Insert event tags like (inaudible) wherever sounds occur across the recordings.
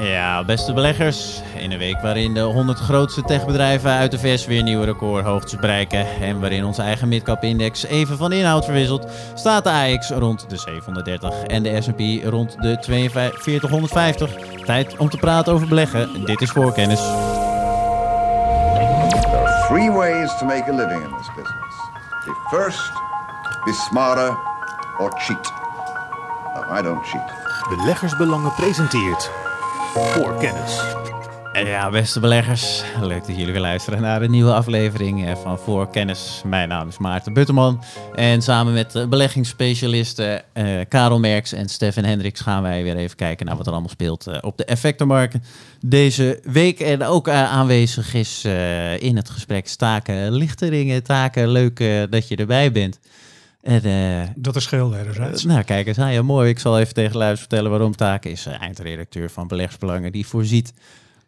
Ja, beste beleggers. In een week waarin de 100 grootste techbedrijven uit de VS weer nieuwe recordhoogtes bereiken en waarin onze eigen midcap index even van inhoud verwisselt, staat de AX rond de 730 en de S&P rond de 4250. Tijd om te praten over beleggen. Dit is voorkennis. There are three ways to make a living in this business. Be first, be smarter, or cheat. No, I don't cheat. Beleggersbelangen presenteert voor kennis. En ja, beste beleggers, leuk dat jullie weer luisteren naar een nieuwe aflevering eh, van Voor Kennis. Mijn naam is Maarten Butterman en samen met de beleggingsspecialisten eh, Karel Merks en Stefan Hendricks gaan wij weer even kijken naar wat er allemaal speelt eh, op de effectenmarkt deze week. En ook eh, aanwezig is eh, in het gesprek Staken Lichteringen. Taken, leuk eh, dat je erbij bent. En, eh, Dat is geheel wederzijds. nou, kijk eens, ah, ja, mooi. Ik zal even tegen de luisteraars vertellen waarom Taken is eh, eindredacteur van Beleggersbelangen. Die voorziet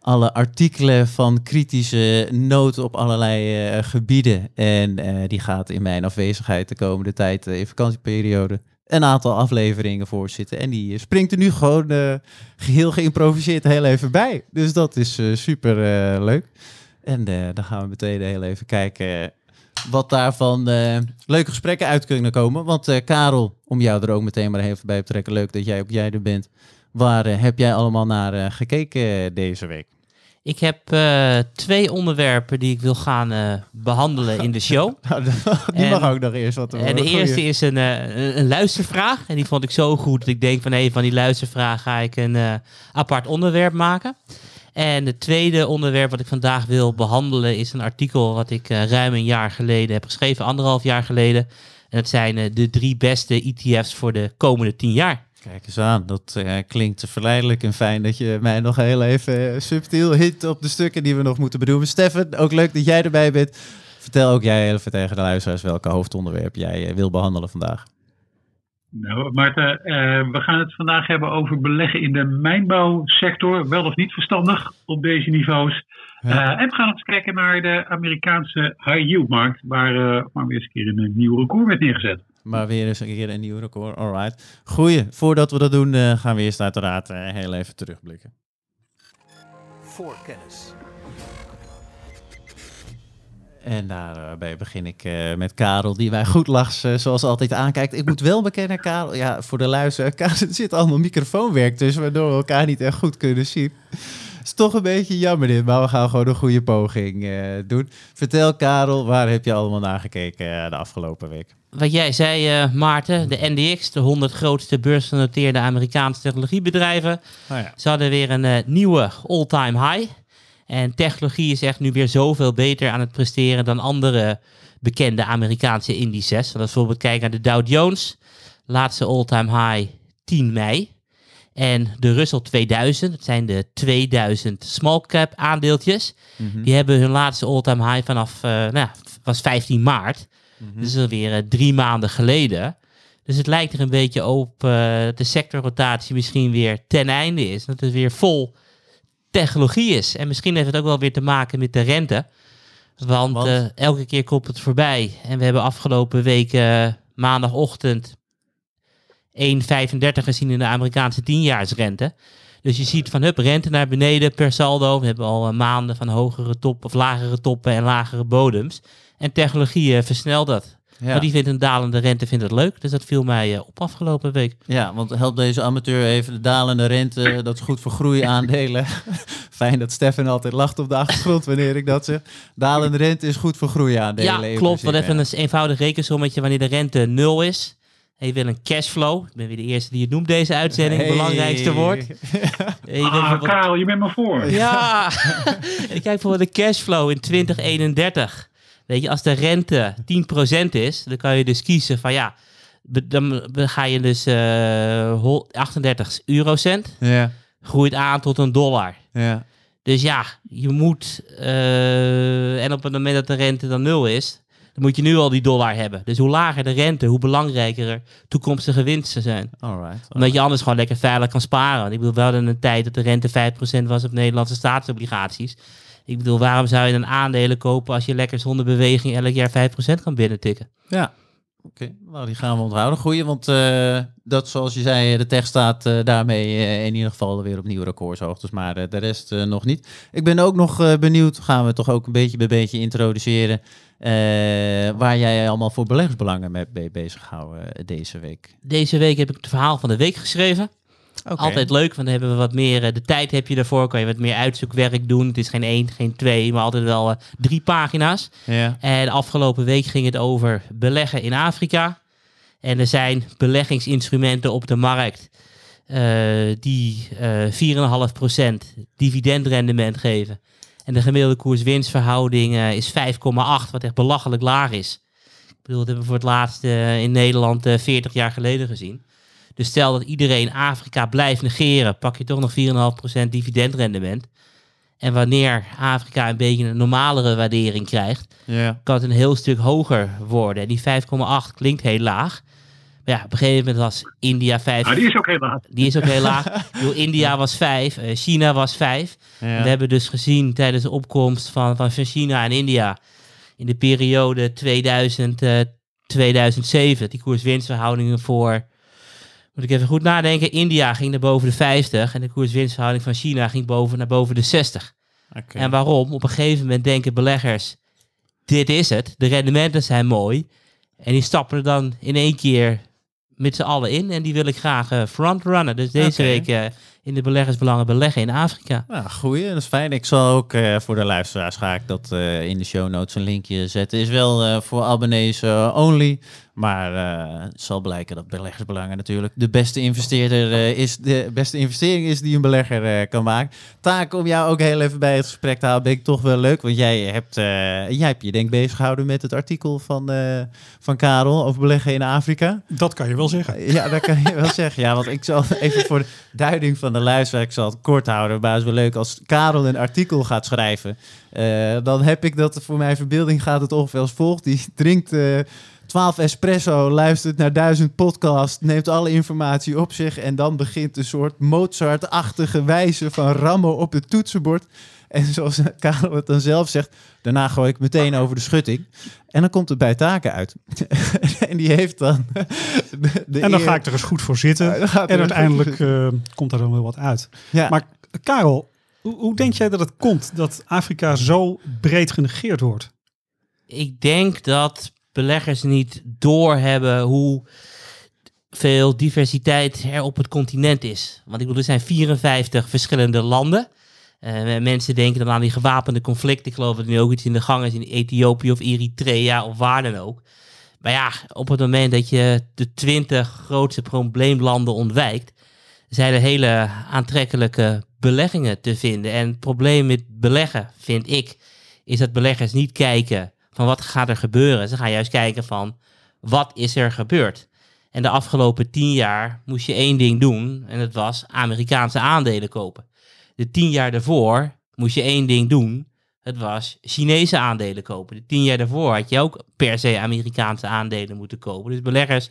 alle artikelen van kritische noten op allerlei gebieden. En die gaat in mijn afwezigheid de komende tijd in vakantieperiode een aantal afleveringen voorzitten. En die springt er nu gewoon eh, geheel geïmproviseerd heel even bij. Dus dat is super leuk. En dan gaan we meteen heel even kijken wat daarvan eh, leuke gesprekken uit kunnen komen. Want eh, Karel, om jou er ook meteen maar even bij te trekken. Leuk dat jij ook jij er bent. Waar eh, heb jij allemaal naar gekeken deze week? Ik heb twee onderwerpen die ik wil gaan eh, behandelen in de show. (laughs) Nou, die mag ook nog eerst wat en de. Goeie. eerste is een, een- luistervraag. En die vond ik zo goed dat ik denk van... hé, van die luistervraag ga ik een apart onderwerp maken. En het tweede onderwerp wat ik vandaag wil behandelen... is een artikel wat ik eh, ruim een jaar geleden heb geschreven. Anderhalf jaar geleden. En dat zijn eh, de drie beste ETF's voor de komende tien jaar. Kijk eens aan, dat eh, klinkt verleidelijk en fijn dat je mij nog heel even subtiel hint op de stukken die we nog moeten bedoelen. Stefan, ook leuk dat jij erbij bent. Vertel ook jij even tegen de luisteraars welke hoofdonderwerp jij wil behandelen vandaag. Nou, Maarten, eh, we gaan het vandaag hebben over beleggen in de mijnbouwsector. Wel of niet verstandig op deze niveaus. Ja. Eh, en we gaan eens kijken naar de Amerikaanse high yield markt, waar, eh, waar weer eens een keer een nieuw record werd neergezet. Maar weer eens een keer een nieuw record. Alright. Goeie. Voordat we dat doen, eh, gaan we eerst uiteraard eh, heel even terugblikken. Voor kennis. En daarbij begin ik eh, met Karel, die mij goed lachs, eh, zoals altijd aankijkt. Ik moet wel bekennen, Karel, ja, voor de luisteraar, (laughs) Karel, er zit allemaal microfoonwerk tussen, waardoor we elkaar niet echt goed kunnen zien. is toch een beetje jammer dit, maar we gaan gewoon een goede poging eh, doen. Vertel, Karel, waar heb je allemaal naar gekeken de afgelopen week? Wat jij zei, Maarten, de NDX, de 100 grootste beursgenoteerde Amerikaanse technologiebedrijven. Nou ja. Ze hadden weer een nieuwe all-time high. En technologie is echt nu weer zoveel beter aan het presteren dan andere bekende Amerikaanse indices. Als we bijvoorbeeld kijken naar de Dow Jones, laatste all-time high 10 mei. En de Russell 2000, dat zijn de 2000 small cap aandeeltjes. Die hebben hun laatste all-time high vanaf, eh, nou, was 15 maart. Dus alweer eh, drie maanden geleden. Dus het lijkt er een beetje op dat de sectorrotatie misschien weer ten einde is. Dat het weer vol technologie is. En misschien heeft het ook wel weer te maken met de rente. Want, Want? eh, elke keer komt het voorbij. En we hebben afgelopen week eh, maandagochtend 1,35 gezien in de Amerikaanse tienjaarsrente. Dus je ziet van hup, rente naar beneden per saldo. We hebben al eh, maanden van hogere toppen of lagere toppen en lagere bodems. En technologie versnelt dat. Ja. Maar die vindt een dalende rente vindt het leuk. Dus dat viel mij eh, op afgelopen week. ja, want help deze amateur even de dalende rente, dat is goed voor groeiaandelen. (laughs) Fijn dat Stefan altijd lacht op de achtergrond wanneer ik dat zeg. Dalende rente is goed voor groeiaandelen. Ja, klopt. Wat principe, even een eenvoudig rekensommetje wanneer de rente nul is. En je wil een cashflow. Ik ben weer de eerste die het noemt deze uitzending. Hey. Belangrijkste woord. (laughs) Je wil Ah, bijvoorbeeld- Karel, je bent maar voor. Ja, (laughs) en kijk bijvoorbeeld de cashflow in 2031. Weet je, als de rente 10% is, dan kan je dus kiezen van ja, dan ga je dus eh, hol- 38 eurocent, Ja, groeit aan tot een dollar. ja. Dus ja, je moet, eh, en op het moment dat de rente dan nul is, dan moet je nu al die dollar hebben. Dus hoe lager de rente, hoe belangrijker er toekomstige winsten zijn. Alright. Omdat je anders gewoon lekker veilig kan sparen. Want ik bedoel, we hadden een tijd dat de rente 5% was op Nederlandse staatsobligaties. Ik bedoel, waarom zou je een aandelen kopen als je lekker zonder beweging elk jaar 5% kan binnentikken? Ja. Oké, nou die gaan we onthouden. Goeie, want eh, dat zoals je zei, de tekst staat eh, daarmee eh, in ieder geval weer op nieuwe recordshoogtes, maar de rest nog niet. Ik ben ook nog benieuwd, gaan we toch ook een beetje bij beetje introduceren, waar jij allemaal voor beleggersbelangen mee bezig gehouden eh, deze week. Deze week heb ik het verhaal van de week geschreven. Altijd leuk, want dan hebben we wat meer, eh, de tijd heb je daarvoor, kan je wat meer uitzoekwerk doen. Het is geen één, geen twee, maar altijd wel eh, drie pagina's. Ja. En afgelopen week ging het over beleggen in Afrika. En er zijn beleggingsinstrumenten op de markt eh, die eh 4,5% dividendrendement geven. En de gemiddelde koers-winstverhouding is 5,8, wat echt belachelijk laag is. Ik bedoel, dat hebben we voor het laatst in Nederland eh 40 jaar geleden gezien. Dus stel dat iedereen Afrika blijft negeren, pak je toch nog 4,5% dividendrendement. En wanneer Afrika een beetje een normalere waardering krijgt, Ja. kan het een heel stuk hoger worden. En die 5,8 klinkt heel laag. Maar ja, op een gegeven moment was India 5. Nou, die is ook heel laat. Die is ook heel laag. (laughs) India was 5, eh, China was 5. Ja. We hebben dus gezien tijdens de opkomst van, van, van China en India in de periode 2000, eh, 2007, die koers-winstverhoudingen voor, moet ik even goed nadenken, India ging naar boven de 50 en de koers-winstverhouding van China ging boven, naar boven de 60. Oké. En waarom? Op een gegeven moment denken beleggers, dit is het, de rendementen zijn mooi. En die stappen er dan in één keer met z'n allen in en die wil ik graag eh, frontrunnen. Dus deze week eh, in de beleggersbelangen beleggen in Afrika. Nou, goeie, dat is fijn. Ik zal ook eh, voor de luisteraars ga ik dat eh, in de show notes een linkje zetten. Is wel eh, voor abonnees only, maar eh, het zal blijken dat beleggersbelangen natuurlijk de beste investeerder is, de beste investering is die een belegger eh, kan maken. Taak om jou ook heel even bij het gesprek te houden, ben ik toch wel leuk, want jij hebt, eh, jij hebt je denk ik bezig gehouden met het artikel van, eh, van Karel over beleggen in Afrika. Dat kan je wel zeggen. Ja, dat kan je wel zeggen. Ja, want ik zal even voor de duiding van ik zal het kort houden, maar het is wel leuk als Karel een artikel gaat schrijven. eh, dan heb ik dat voor mijn verbeelding gaat het ongeveer als volgt. Die drinkt eh 12 espresso, luistert naar duizend podcasts, neemt alle informatie op zich en dan begint een soort Mozart-achtige wijze van rammen op het toetsenbord. En zoals Karel het dan zelf zegt, daarna gooi ik meteen over de schutting. En dan komt het bij taken uit. (laughs) en die heeft dan. de- de En dan eer- ga ik er eens goed voor zitten. En uiteindelijk eh, komt er dan wel wat uit. Ja. Maar Karel, hoe, hoe denk jij dat het komt dat Afrika zo breed genegeerd wordt? Ik denk dat beleggers niet doorhebben hoe veel diversiteit er op het continent is. Want ik bedoel, er zijn 54 verschillende landen. Eh, mensen denken dan aan die gewapende conflicten. Ik geloof dat er nu ook iets in de gang is in Ethiopië of Eritrea of waar dan ook. Maar ja, op het moment dat je de 20 grootste probleemlanden ontwijkt, zijn er hele aantrekkelijke beleggingen te vinden. En het probleem met beleggen, vind ik, is dat beleggers niet kijken van wat gaat er gebeuren. Ze gaan juist kijken van wat is er gebeurd. En de afgelopen tien jaar moest je één ding doen en dat was Amerikaanse aandelen kopen. De tien jaar daarvoor moest je één ding doen. Het was Chinese aandelen kopen. De tien jaar daarvoor had je ook per se Amerikaanse aandelen moeten kopen. Dus beleggers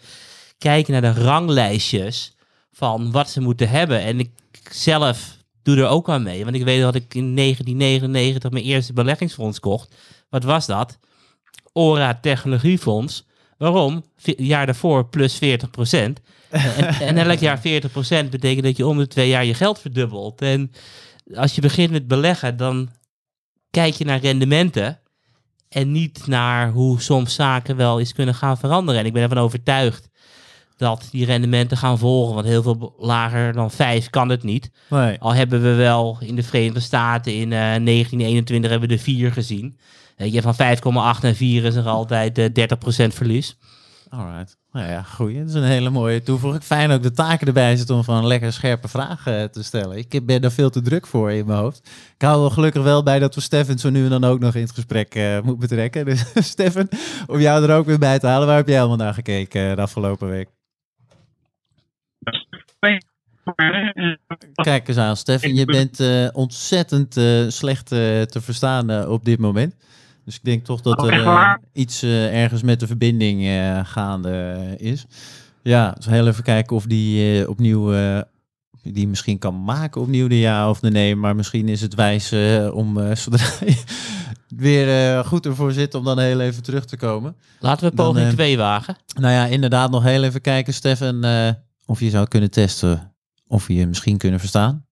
kijken naar de ranglijstjes van wat ze moeten hebben. En ik zelf doe er ook aan mee. Want ik weet dat ik in 1999 mijn eerste beleggingsfonds kocht. Wat was dat? Ora Technologiefonds. Waarom? Jaar daarvoor plus 40 procent. En, en elk jaar 40 procent betekent dat je om de twee jaar je geld verdubbelt. En als je begint met beleggen, dan kijk je naar rendementen. En niet naar hoe soms zaken wel eens kunnen gaan veranderen. En ik ben ervan overtuigd dat die rendementen gaan volgen. Want heel veel lager dan 5 kan het niet. Nee. Al hebben we wel in de Verenigde Staten in eh 1921 hebben we de 4 gezien. Weet je, van 5,8 naar 4 is er altijd eh 30% verlies. Alright. Nou ja, goed. Dat is een hele mooie toevoeging. Fijn ook de taken erbij zitten om van lekker scherpe vragen eh, te stellen. Ik ben er veel te druk voor in mijn hoofd. Ik hou er gelukkig wel bij dat we Stefan zo nu en dan ook nog in het gesprek eh moeten betrekken. (laughs) Dus Stefan, om jou er ook weer bij te halen. Waar heb jij allemaal naar gekeken eh, de afgelopen week? Kijk eens aan, Stefan. Je bent ontzettend slecht te verstaan op dit moment. Dus ik denk toch dat Oh, er eh, iets eh, ergens met de verbinding eh, gaande is. Ja, dus heel even kijken of die eh, opnieuw eh, die misschien kan maken opnieuw de ja of de nee. Maar misschien is het wijs om eh, (laughs) zodra je weer eh, goed ervoor zit om dan heel even terug te komen. Laten we Dan, poging 2 wagen. Nou ja, inderdaad nog heel even kijken, Stefan, eh, of je zou kunnen testen of je je misschien kunnen verstaan.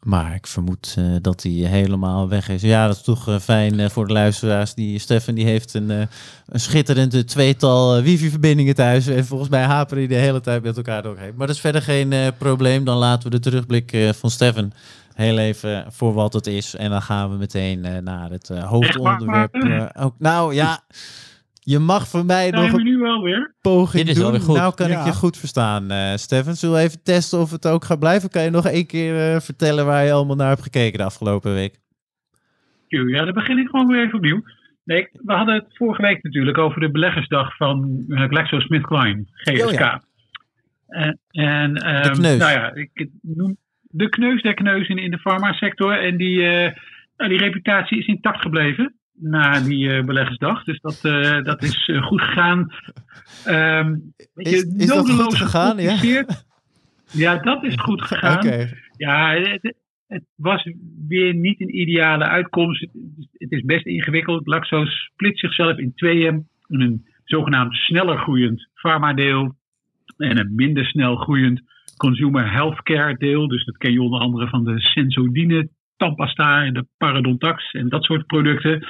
Maar ik vermoed eh, dat hij helemaal weg is. Ja, dat is toch eh, fijn eh, voor de luisteraars. Die Stefan die heeft een, een schitterende tweetal wifi-verbindingen thuis. En volgens mij haperen die de hele tijd met elkaar doorheen. Maar dat is verder geen probleem. Dan laten we de terugblik van Stefan heel even voor wat het is. En dan gaan we meteen naar het hoofdonderwerp. Ook, nou ja, je mag van mij nog een nu wel weer? poging Dit is wel doen. weer goed. Nou kan Ja. ik je goed verstaan, eh Stefan. Zullen we even testen of het ook gaat blijven? Kan je nog één keer eh, vertellen waar je allemaal naar hebt gekeken de afgelopen week? Ja, dan begin ik gewoon weer even opnieuw. Nee, we hadden het vorige week natuurlijk over de beleggersdag van uh, GlaxoSmithKline, GSK. Oh ja. En, en ehm, De kneus. Nou ja, ik noem de kneus der kneuzen in de farmasector. En die, eh, nou, die reputatie is intact gebleven na die eh, beleggersdag. Dus dat, eh, dat is eh, goed gegaan. Je, Is- dat goed gegaan, ja? Ja, dat is goed gegaan. Ja, het, het was weer niet een ideale uitkomst. Het, het is best ingewikkeld. Laxo split zichzelf in tweeën. Een zogenaamd sneller groeiend farmadeel en een minder snel groeiend consumer healthcare deel. Dus dat ken je onder andere van de Sensodyne, tandpasta en de parodontax en dat soort producten.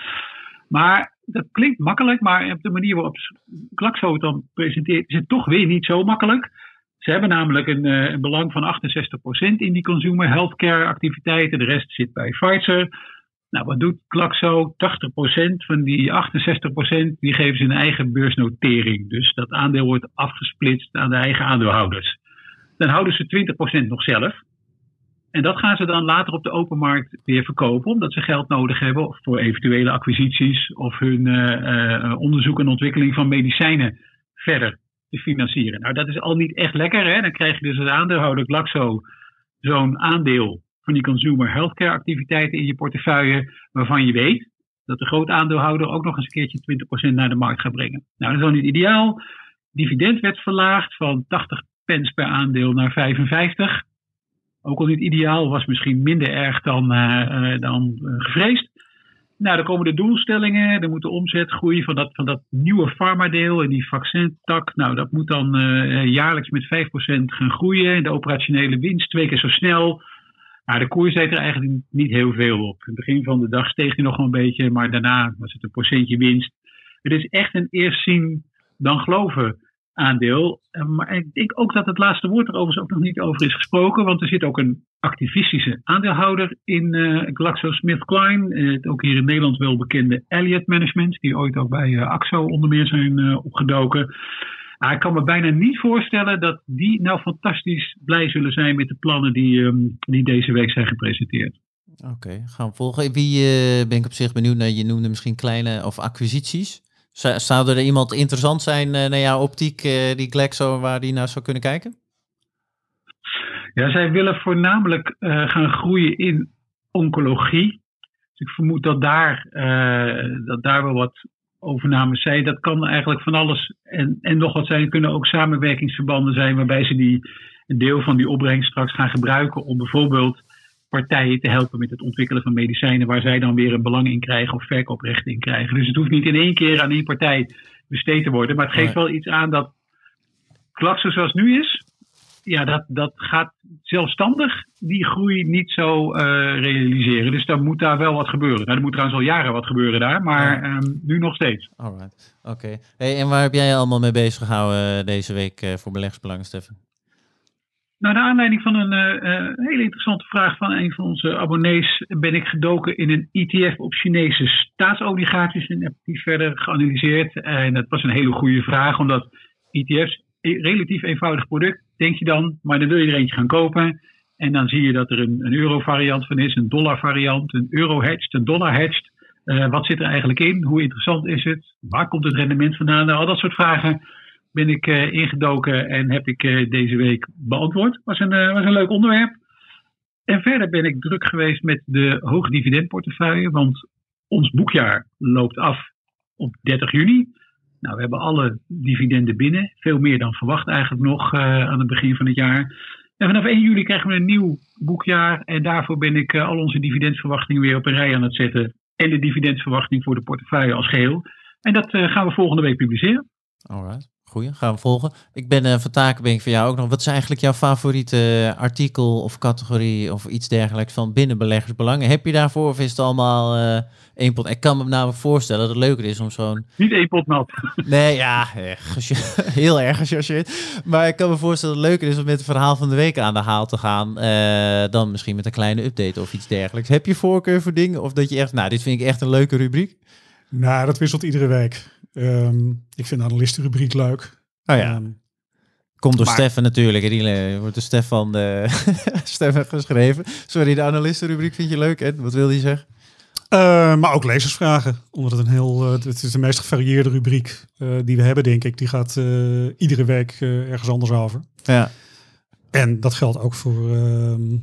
Maar dat klinkt makkelijk, maar op de manier waarop Glaxo het dan presenteert, is het toch weer niet zo makkelijk. Ze hebben namelijk een, eh, een belang van 68% in die consumer healthcare activiteiten. De rest zit bij Pfizer. Nou, wat doet Glaxo? 80% van die 68% die geven ze een eigen beursnotering. Dus dat aandeel wordt afgesplitst aan de eigen aandeelhouders. Dan houden ze 20% nog zelf. En dat gaan ze dan later op de open markt weer verkopen, omdat ze geld nodig hebben voor eventuele acquisities of hun eh, eh, onderzoek en ontwikkeling van medicijnen verder te financieren. Nou, dat is al niet echt lekker. Hè? Dan krijg je dus als aandeelhouder Glaxo zo'n aandeel van die consumer healthcare activiteiten in je portefeuille, waarvan je weet dat de groot aandeelhouder ook nog eens een keertje 20% naar de markt gaat brengen. Nou, dat is al niet ideaal. Dividend werd verlaagd van 80 pence per aandeel naar 55. Ook al niet ideaal, was misschien minder erg dan, uh, dan uh, gevreesd. Nou, dan komen de doelstellingen. Er moet de omzet groeien van dat, van dat nieuwe farmadeel en die vaccintak. Nou, dat moet dan jaarlijks met 5% gaan groeien. En de operationele winst twee keer zo snel. Nou, de koers deed er eigenlijk niet heel veel op. In het begin van de dag steeg hij nog een beetje, maar daarna was het een procentje winst. Het is echt een eerst zien dan geloven aandeel. Maar ik denk ook dat het laatste woord er overigens ook nog niet over is gesproken, want er zit ook een activistische aandeelhouder in uh, GlaxoSmithKline. Uh, ook hier in Nederland wel bekende Elliott Management, die ooit ook bij AXO onder meer zijn opgedoken. Ah, ik kan me bijna niet voorstellen dat die nou fantastisch blij zullen zijn met de plannen die, um, die deze week zijn gepresenteerd. Oké, gaan we volgen. Wie ben ik op zich benieuwd naar? Je noemde misschien kleine of acquisities. Zou er iemand interessant zijn uh, naar jouw optiek, uh, die Glaxo, waar die naar zou kunnen kijken? Ja, zij willen voornamelijk uh, gaan groeien in oncologie. Dus ik vermoed dat daar, dat daar wel wat overnames zijn. Dat kan eigenlijk van alles en, en nog wat zijn. Er kunnen ook samenwerkingsverbanden zijn waarbij ze die, een deel van die opbrengst straks gaan gebruiken om bijvoorbeeld partijen te helpen met het ontwikkelen van medicijnen waar zij dan weer een belang in krijgen of verkooprechten in krijgen. Dus het hoeft niet in één keer aan één partij besteed te worden, maar het geeft wel iets aan dat Glaxo zoals nu is, ja, dat, dat gaat zelfstandig die groei niet zo uh, realiseren. Dus dan moet daar wel wat gebeuren. Nou, er moet trouwens al jaren wat gebeuren daar, maar ja. um, nu nog steeds. Alright, oké. Okay. Hey, en waar heb jij je allemaal mee bezig gehouden uh, deze week uh, voor beleggersbelangen, Stefan? Nou, naar aanleiding van een uh, hele interessante vraag van een van onze abonnees ben ik gedoken in een ETF op Chinese staatsobligaties en heb die verder geanalyseerd. En dat was een hele goede vraag, omdat ETF's relatief eenvoudig product, denk je dan, maar dan wil je er eentje gaan kopen. En dan zie je dat er een, een euro-variant van is, een dollar-variant, een euro-hedged, een dollar-hedged. Uh, wat zit er eigenlijk in? Hoe interessant is het? Waar komt het rendement vandaan? Nou, al dat soort vragen ben ik uh, ingedoken en heb ik uh, deze week beantwoord. Was een, was een leuk onderwerp. En verder ben ik druk geweest met de hoogdividendportefeuille, want ons boekjaar loopt af op 30 juni. Nou, we hebben alle dividenden binnen. Veel meer dan verwacht eigenlijk nog eh, aan het begin van het jaar. En vanaf 1 juli krijgen we een nieuw boekjaar. En daarvoor ben ik eh, al onze dividendverwachtingen weer op een rij aan het zetten. En de dividendverwachting voor de portefeuille als geheel. En dat eh, gaan we volgende week publiceren. Alright, goeie. Gaan we volgen. Ik ben uh, van Takenbink van jou ook nog. Wat is eigenlijk jouw favoriete artikel of categorie of iets dergelijks van binnenbeleggersbelangen? Heb je daarvoor of is het allemaal uh, één pot? Ik kan me namelijk voorstellen dat het leuker is om zo'n... Niet één pot nat. Nee, ja, (laughs) heel erg gechargeerd. Maar ik kan me voorstellen dat het leuker is om met het verhaal van de week aan de haal te gaan. Uh, dan misschien met een kleine update of iets dergelijks. Heb je voorkeur voor dingen of dat je echt, nou, dit vind ik echt een leuke rubriek? Nou, dat wisselt iedere week. Um, ik vind de analistenrubriek leuk. Oh ja. Um, Komt door maar... Stefan natuurlijk. Die wordt door Stefan, uh, (laughs) Stefan geschreven. Sorry, de analistenrubriek vind je leuk. En wat wil hij zeggen? Uh, maar ook lezersvragen. Omdat het een heel. Uh, het is de meest gevarieerde rubriek uh, die we hebben, denk ik. Die gaat iedere week ergens anders over. Ja. En dat geldt ook voor ehm,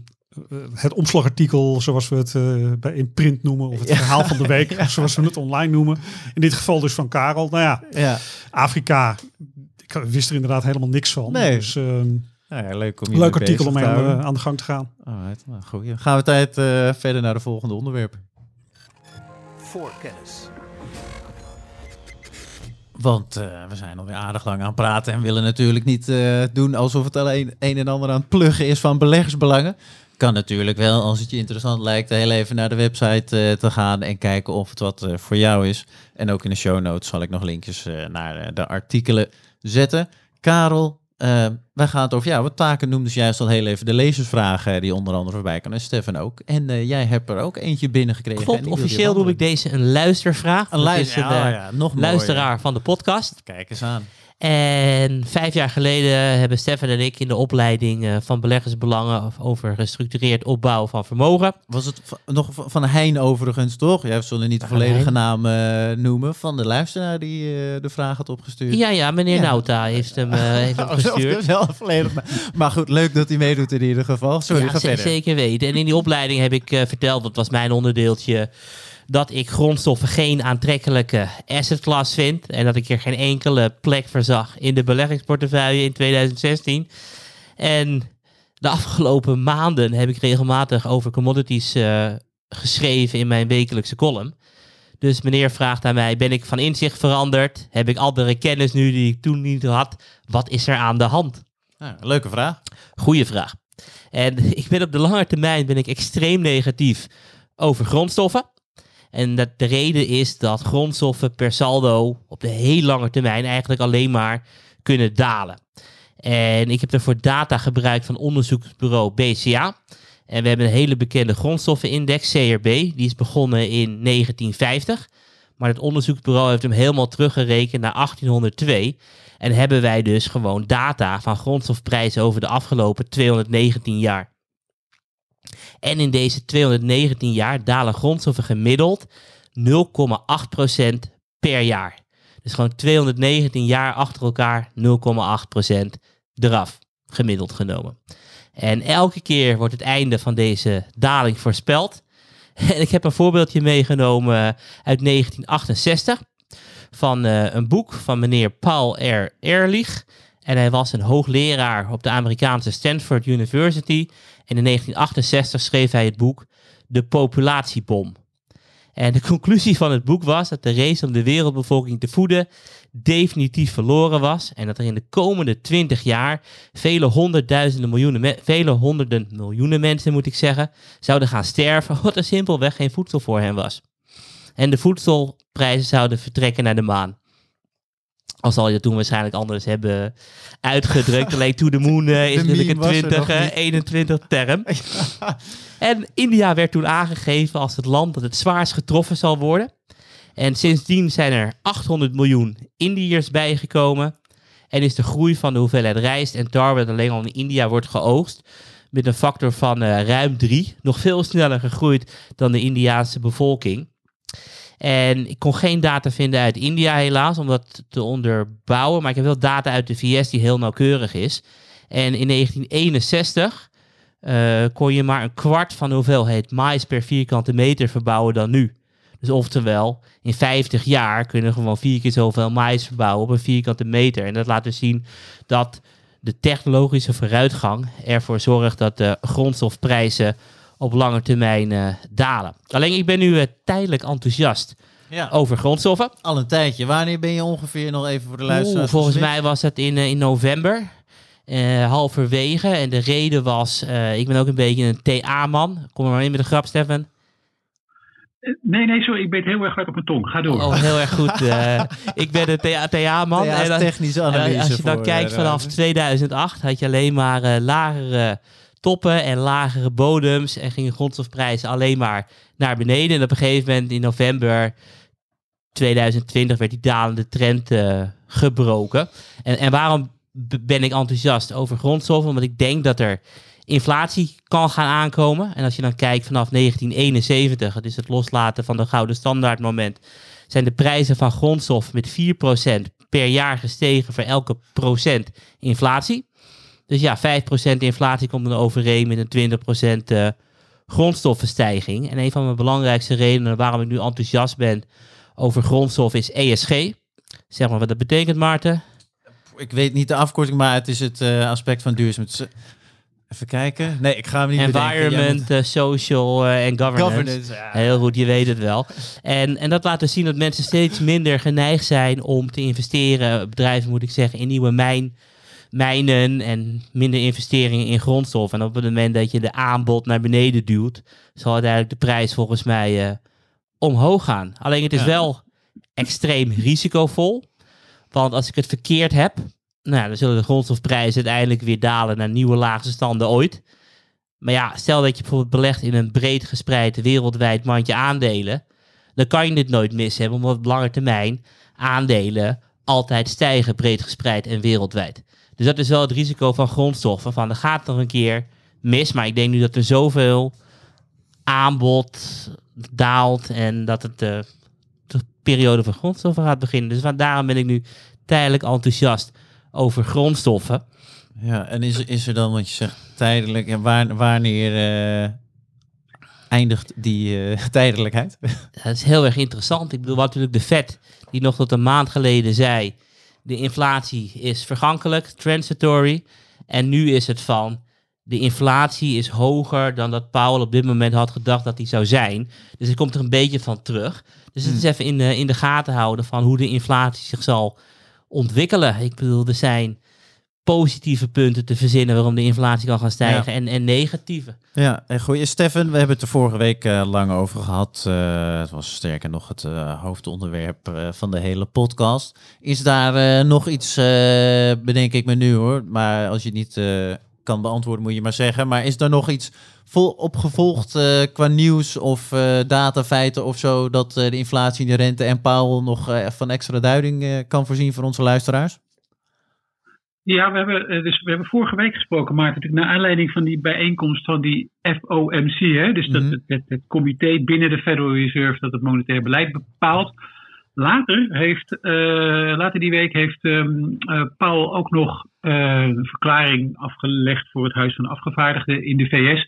het omslagartikel, zoals we het uh, bij in print noemen, of het verhaal van de week, (laughs) ja. zoals we het online noemen. In dit geval dus van Karel. Nou ja, ja. Afrika, ik wist er inderdaad helemaal niks van. Nee. Dus, um, ja, leuk om je leuk artikel om mee aan de, aan de, gang te gaan. Alright, nou, goed. Gaan we tijd uh, verder naar de volgende onderwerpen. Voorkennis. Want uh, we zijn alweer aardig lang aan het praten en willen natuurlijk niet uh, doen alsof het alleen een en ander aan het pluggen is van beleggersbelangen. Kan natuurlijk wel, als het je interessant lijkt, heel even naar de website uh, te gaan en kijken of het wat voor jou is. En ook in de show notes zal ik nog linkjes naar de artikelen zetten. Karel, wij gaan het over jou. Ja, wat taken noemde dus juist al heel even de lezersvragen die onder andere voorbij kan. En Stefan ook. En jij hebt er ook eentje binnengekregen. Klopt, officieel noem ik deze een luistervraag. Een, luister, is een oh, ja, nog luisteraar van de podcast. Kijk eens aan. En vijf jaar geleden hebben Stefan en ik in de opleiding uh, van beleggersbelangen over gestructureerd opbouwen van vermogen. Was het nog van Hein overigens, toch? Jij zullen niet de volledige naam uh, noemen van de luisteraar die uh, de vraag had opgestuurd. Ja, ja, meneer ja. Nauta heeft hem, (laughs) heeft hem gestuurd. Wel volledig, maar goed, leuk dat hij meedoet in ieder geval. Sorry, ja, ga verder. Zeker weten. En in die opleiding heb ik verteld, dat was mijn onderdeeltje dat ik grondstoffen geen aantrekkelijke asset class vind. En dat ik er geen enkele plek voor zag in de beleggingsportefeuille in 2016. En de afgelopen maanden heb ik regelmatig over commodities uh, geschreven in mijn wekelijkse column. Dus meneer vraagt aan mij, ben ik van inzicht veranderd? Heb ik andere kennis nu die ik toen niet had? Wat is er aan de hand? Leuke vraag. Goeie vraag. En (laughs) ik ben op de lange termijn ben ik extreem negatief over grondstoffen. En dat de reden is dat grondstoffen per saldo op de heel lange termijn eigenlijk alleen maar kunnen dalen. En ik heb daarvoor data gebruikt van onderzoeksbureau BCA. En we hebben een hele bekende grondstoffenindex, CRB. Die is begonnen in 1950. Maar het onderzoeksbureau heeft hem helemaal teruggerekend naar 1802. En hebben wij dus gewoon data van grondstofprijzen over de afgelopen 219 jaar. En in deze 219 jaar dalen grondstoffen gemiddeld 0,8% per jaar. Dus gewoon 219 jaar achter elkaar 0,8% eraf, gemiddeld genomen. En elke keer wordt het einde van deze daling voorspeld. (laughs) En ik heb een voorbeeldje meegenomen uit 1968 van uh, een boek van meneer Paul R. Ehrlich. En hij was een hoogleraar op de Amerikaanse Stanford University. En in 1968 schreef hij het boek De Populatiebom. En de conclusie van het boek was dat de race om de wereldbevolking te voeden definitief verloren was. En dat er in de komende 20 jaar vele honderdduizenden miljoenen, vele honderden miljoenen mensen, moet ik zeggen, zouden gaan sterven, (laughs) omdat er simpelweg geen voedsel voor hen was. En de voedselprijzen zouden vertrekken naar de maan. Al zal je toen waarschijnlijk anders hebben uitgedrukt. (laughs) Alleen to the moon uh, is natuurlijk een 20, uh, 21 term. (laughs) En India werd toen aangegeven als het land dat het zwaarst getroffen zal worden. En sindsdien zijn er 800 miljoen Indiërs bijgekomen. En is de groei van de hoeveelheid rijst en tarwe dat alleen al in India wordt geoogst. Met een factor van uh, ruim 3. Nog veel sneller gegroeid dan de Indiaanse bevolking. En ik kon geen data vinden uit India helaas, om dat te onderbouwen. Maar ik heb wel data uit de VS die heel nauwkeurig is. En in 1961 uh, kon je maar een kwart van de hoeveelheid mais per vierkante meter verbouwen dan nu. Dus oftewel, in 50 jaar kunnen we gewoon vier keer zoveel mais verbouwen op een vierkante meter. En dat laat dus zien dat de technologische vooruitgang ervoor zorgt dat de grondstofprijzen op lange termijn eh, dalen. Alleen ik ben nu eh, tijdelijk enthousiast Ja, over grondstoffen. al een tijdje. Wanneer ben je ongeveer nog even voor de Oeh, luisteraars? volgens mij was dat in, eh, in november. eh, halverwege. En de reden was, eh, ik ben ook een beetje een TA-man. Kom er maar in met de grap, Stefan. Nee, nee, sorry, ik ben heel erg hard op mijn tong. Ga door. Oh, heel erg goed. eh, (laughs) ik ben een TA TA-man. Dan- technische analyse. als je dan voor, kijkt vanaf Ruijs. 2008 had je alleen maar eh, lagere toppen en lagere bodems. En gingen grondstofprijzen alleen maar naar beneden. En op een gegeven moment in november 2020 werd die dalende trend eh, gebroken. En, en waarom ben ik enthousiast over grondstoffen? Omdat ik denk dat er inflatie kan gaan aankomen. En als je dan kijkt vanaf 1971, het is het loslaten van de gouden standaard moment, zijn de prijzen van grondstof met 4% per jaar gestegen voor elke procent inflatie. Dus ja, 5% inflatie komt dan overeen met een 20% eh grondstoffenstijging. En een van mijn belangrijkste redenen waarom ik nu enthousiast ben over grondstof is ESG. Zeg maar wat dat betekent, Maarten. Ik weet niet de afkorting, maar het is het eh, aspect van duurzaamheid. Even kijken. Nee, ik ga hem niet Environment, eh, social en governance. Governance. ja. Heel goed, je weet het wel. En, en dat laat dus zien dat mensen steeds minder geneigd zijn om te investeren, bedrijven moet ik zeggen, in nieuwe mijn, mijnen en minder investeringen in grondstof. En op het moment dat je de aanbod naar beneden duwt, zal uiteindelijk de prijs volgens mij eh, omhoog gaan. Alleen het is Ja. wel extreem risicovol. Want als ik het verkeerd heb, nou, dan zullen de grondstofprijzen uiteindelijk weer dalen naar nieuwe laagste standen ooit. Maar ja, stel dat je bijvoorbeeld belegt in een breed gespreid wereldwijd mandje aandelen, dan kan je dit nooit mis hebben, omdat op lange termijn aandelen altijd stijgen, breed gespreid en wereldwijd. Dus dat is wel het risico van grondstoffen. Van er gaat nog een keer mis, maar ik denk nu dat er zoveel aanbod daalt en dat het de periode van grondstoffen gaat beginnen. Dus van- daarom ben ik nu tijdelijk enthousiast over grondstoffen. Ja, en is, is er dan, want je zegt tijdelijk, en waar, wanneer eh, eindigt die eh, (laughs) tijdelijkheid? Dat is heel erg interessant. Ik bedoel, wat natuurlijk de Fed, die nog tot een maand geleden zei, de inflatie is vergankelijk, transitory. En nu is het van, de inflatie is hoger dan dat Powell op dit moment had gedacht dat die zou zijn. Dus het komt er een beetje van terug. Dus het is even in de, in de gaten houden van hoe de inflatie zich zal ontwikkelen. Ik bedoel, er zijn positieve punten te verzinnen waarom de inflatie kan gaan stijgen en, en negatieve. Ja, en goed. Stefan, we hebben het er vorige week eh, lang over gehad. Eh, het was sterker nog het eh, hoofdonderwerp van de hele podcast. Is daar nog iets, bedenk ik me nu hoor, maar als je het niet kan beantwoorden moet je maar zeggen. Maar is er nog iets vol opgevolgd qua nieuws of data, feiten of zo, dat de inflatie, de rente en Powell nog van extra duiding kan voorzien voor onze luisteraars? Ja, we hebben, eh, dus we hebben vorige week gesproken, Maarten, natuurlijk naar aanleiding van die bijeenkomst van die FOMC. Hè? Dus dat Mhm. het, het, het comité binnen de Federal Reserve dat het monetair beleid bepaalt. Later, heeft, eh, later die week heeft ehm eh, Powell ook nog een verklaring afgelegd voor het Huis van Afgevaardigden in de VS.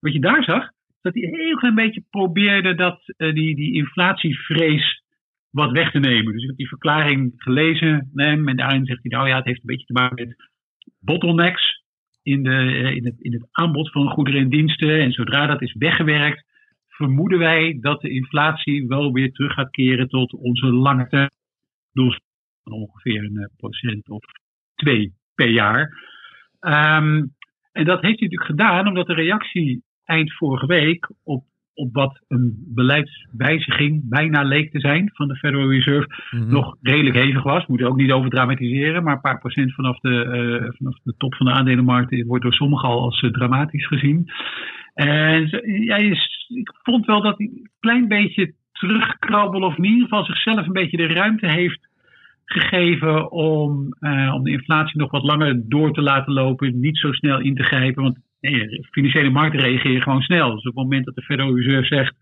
Wat je daar zag, dat hij een heel klein beetje probeerde dat, die, die inflatievrees wat weg te nemen. Dus ik heb die verklaring gelezen hem en daarin zegt hij, nou ja, het heeft een beetje te maken met bottlenecks in, de, eh, in, het, in het aanbod van goederen en diensten. En zodra dat is weggewerkt, vermoeden wij dat de inflatie wel weer terug gaat keren tot onze lange termijn van ongeveer een eh, procent of twee per jaar. Ehm, en dat heeft hij natuurlijk gedaan omdat de reactie eind vorige week op, op wat een beleidswijziging bijna leek te zijn van de Federal Reserve nog redelijk hevig was. Moet je ook niet over dramatiseren, maar een paar procent vanaf de, eh, vanaf de top van de aandelenmarkt wordt door sommigen al als eh, dramatisch gezien. En ja, ik vond wel dat hij een klein beetje terugkrabbel of in ieder geval zichzelf een beetje de ruimte heeft gegeven om, eh, om de inflatie nog wat langer door te laten lopen, niet zo snel in te grijpen. Want nee, financiële markten reageren gewoon snel. Dus op het moment dat de Federal Reserve zegt,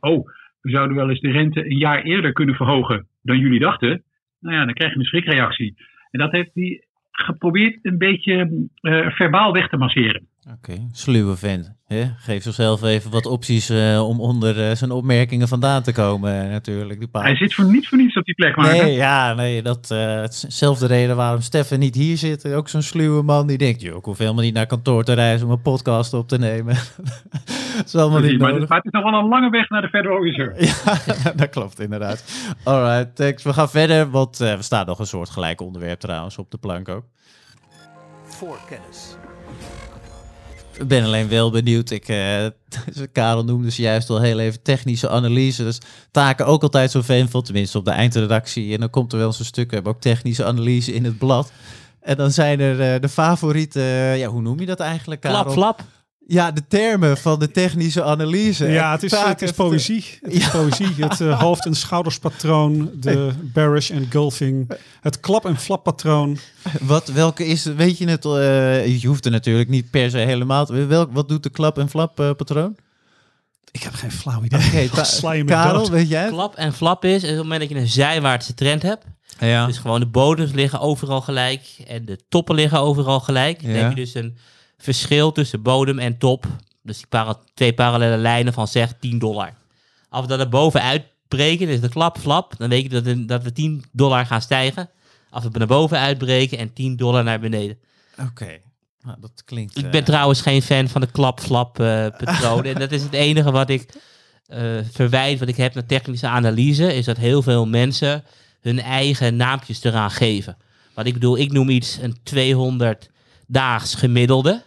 oh, we zouden wel eens de rente een jaar eerder kunnen verhogen dan jullie dachten, nou ja, dan krijg je een schrikreactie. En dat heeft hij geprobeerd een beetje eh, verbaal weg te masseren. Oké, sluwe vent. Hè? Geef zichzelf even wat opties eh, om onder eh, zijn opmerkingen vandaan te komen, eh, natuurlijk. Die. Hij zit voor niet voor niets op die plek, maar Nee, ja, nee, dat eh, het is dezelfde reden waarom Stefan niet hier zit. Ook zo'n sluwe man die denkt, joh, ik hoef helemaal niet naar kantoor te reizen om een podcast op te nemen. (laughs) dat is allemaal niet maar, nodig. het, maar het is nog wel een lange weg naar de Federal (laughs) Reserve. Ja, dat klopt inderdaad. Alright, thanks. We gaan verder, want eh, we staan nog een soort gelijk onderwerp trouwens op de plank ook. Voorkennis. Ik ben alleen wel benieuwd. Ik, eh, (laughs) Karel noemde ze juist al heel even technische analyse. Dus taken ook altijd zo van, tenminste op de eindredactie. En dan komt er wel zo'n stuk, hebben ook technische analyse in het blad. En dan zijn er eh, de favoriete, ja, hoe noem je dat eigenlijk, Karel? Klap, flap. Ja, de termen van de technische analyse. Ja, het is, het is poëzie. Het is poëzie. Het hoofd- en schouderspatroon, de (laughs) bearish en gulfing, het klap- en flappatroon. Wat, welke is, weet je het, eh, je hoeft er natuurlijk niet per se helemaal te welk, Wat doet de klap- en flap eh, patroon? Ik heb geen flauw idee. Oké, (laughs) ta- Sla je me Karel, dood. weet jij het? Klap en flap is, is op het moment dat je een zijwaartse trend hebt. Ja. Dus gewoon de bodems liggen overal gelijk en de toppen liggen overal gelijk. Dan Ja. heb je dus een verschil tussen bodem en top. Dus die para- twee parallele lijnen van zeg 10 dollar. Als we dat er bovenuit breken, dus de klap, flap, dan weet je dat, we- dat we 10 dollar gaan stijgen. Als we naar boven uitbreken en 10 dollar naar beneden. Oké, nou, dat klinkt... Ik eh, ben trouwens geen fan van de klap-flap eh, en dat is het enige wat ik eh, verwijt, wat ik heb naar technische analyse, is dat heel veel mensen hun eigen naampjes eraan geven. Wat ik bedoel, ik noem iets een 200 daags gemiddelde.